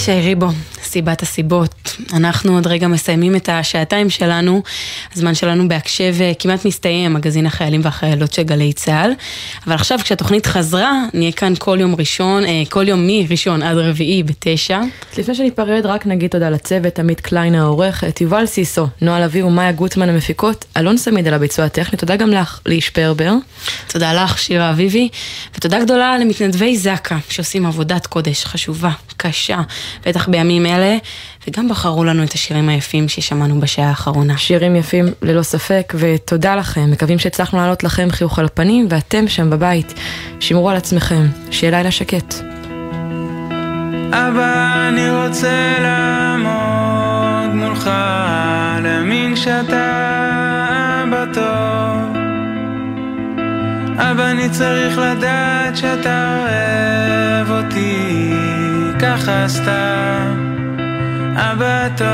Speaker 9: ישי ריבו, סיבת הסיבות. אנחנו עוד רגע מסיימים את השעתיים שלנו, הזמן שלנו בהקשב אה, כמעט מסתיים, מגזין החיילים והחיילות של גלי צה"ל. אבל עכשיו כשהתוכנית חזרה, נהיה כאן כל יום ראשון, אה, כל יום מראשון עד רביעי בתשע.
Speaker 4: לפני שניפרד, רק נגיד תודה לצוות, עמית קליין העורכת, יובל סיסו, נועה לביא ומאיה גוטמן המפיקות, אלון סמיד על הביצוע הטכני, תודה גם לך, ליש פרבר.
Speaker 9: תודה לך, שירה אביבי, ותודה גדולה למתנדבי זק"א, שעושים עבודת קודש חשובה, קשה, בטח בימים אלה, וגם בחרו לנו את השירים היפים ששמענו בשעה האחרונה.
Speaker 4: שירים יפים ללא ספק, ותודה לכם, מקווים שהצלחנו להעלות לכם חיוך על הפנים, ואתם שם בבית, שמרו על עצמכם, שיהיה לילה שקט.
Speaker 28: אבא, אני רוצה לעמוד מולך, להאמין שאתה אבא טוב. אבא, אני צריך לדעת שאתה אוהב אותי, ככה סתם. אבא טוב.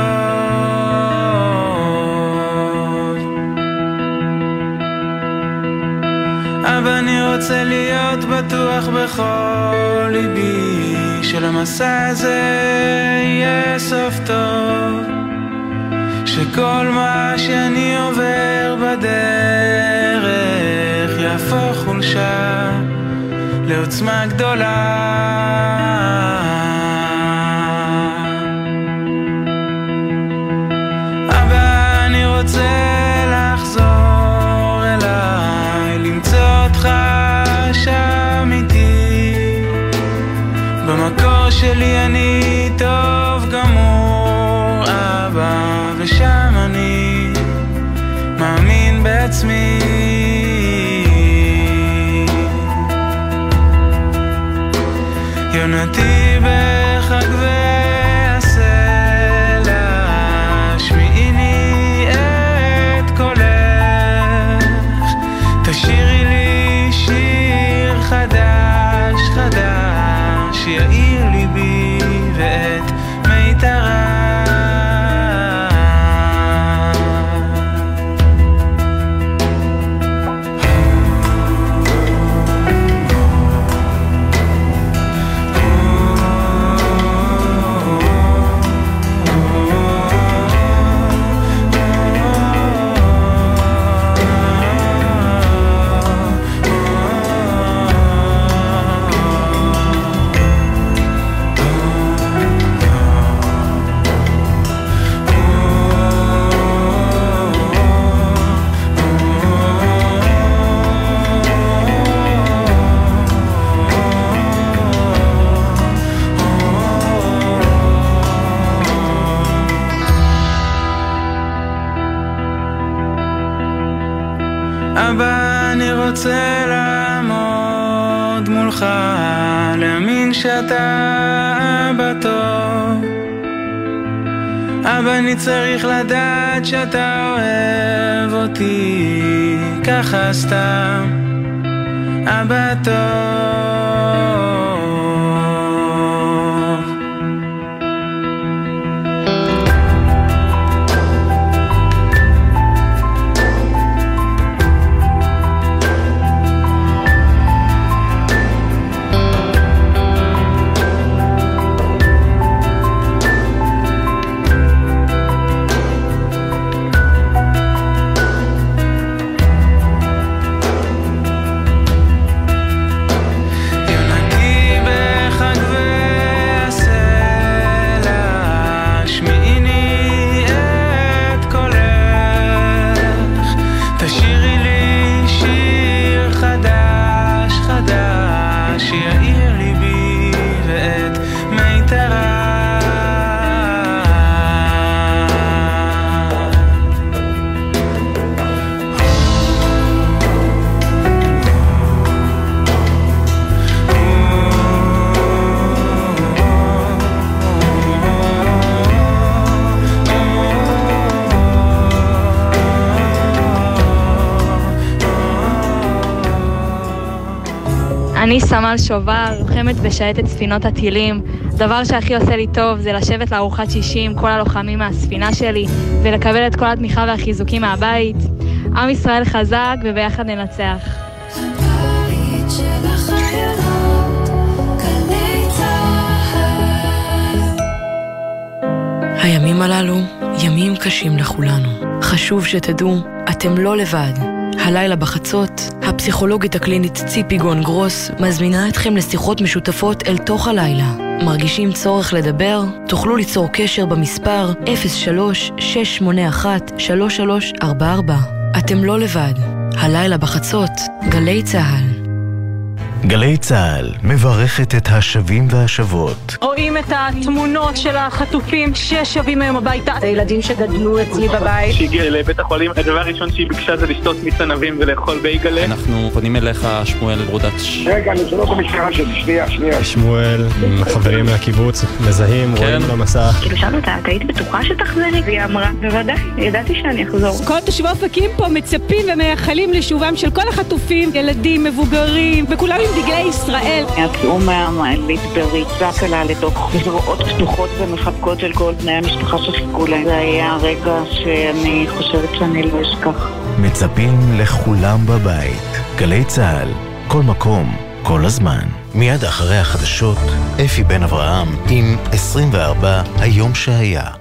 Speaker 28: אבא, אני רוצה להיות בטוח בכל ליבי, שלמסע הזה יהיה סוף טוב. שכל מה שאני עובר בדרך יהפוך חולשה לעוצמה גדולה.
Speaker 49: שאתה אוהב אותי, ככה סתם.
Speaker 47: סמל שובר, לוחמת בשייטת ספינות הטילים. הדבר שהכי עושה לי טוב זה לשבת לארוחת שישי עם כל הלוחמים מהספינה שלי ולקבל את כל התמיכה והחיזוקים מהבית. עם ישראל חזק וביחד ננצח.
Speaker 4: הימים הללו ימים קשים לכולנו. חשוב שתדעו, אתם לא לבד. הלילה בחצות, הפסיכולוגית הקלינית ציפי גון גרוס מזמינה אתכם לשיחות משותפות אל תוך הלילה. מרגישים צורך לדבר? תוכלו ליצור קשר במספר 03-681-3344. אתם לא לבד. הלילה בחצות, גלי צהל.
Speaker 20: גלי צה"ל מברכת את השבים והשבות.
Speaker 50: רואים את התמונות של החטופים ששבים היום הביתה. זה ילדים שגדלו אצלי בבית.
Speaker 51: שהגיעה לבית החולים, הדבר הראשון שהיא ביקשה זה לשתות מיץ ענבים ולאכול בייגלה.
Speaker 52: אנחנו פונים אליך, שמואל ברודץ'.
Speaker 53: רגע, אני שואל במשטרה שלי, שנייה, שנייה.
Speaker 54: שמואל, חברים מהקיבוץ, מזהים, רואים על המסך.
Speaker 55: כאילו שאלנו אותה, את היית בטוחה שתחזרי? והיא אמרה, בוודאי, ידעתי שאני אחזור.
Speaker 50: כל תושבי אופקים פה מצפים ומייחלים לשובם של כל החטופים, ילדים, מבוגרים, וכולם עם דגלי ישראל.
Speaker 55: יצאו מהמעלית בריצה קלה לתוך זרועות פתוחות ומחבקות של כל בני המשפחה שחיכו להם. זה היה רגע שאני חושבת שאני לא אשכח.
Speaker 20: מצפים לכולם בבית. גלי צה"ל, כל מקום, כל הזמן. מיד אחרי החדשות, אפי בן אברהם עם 24 היום שהיה.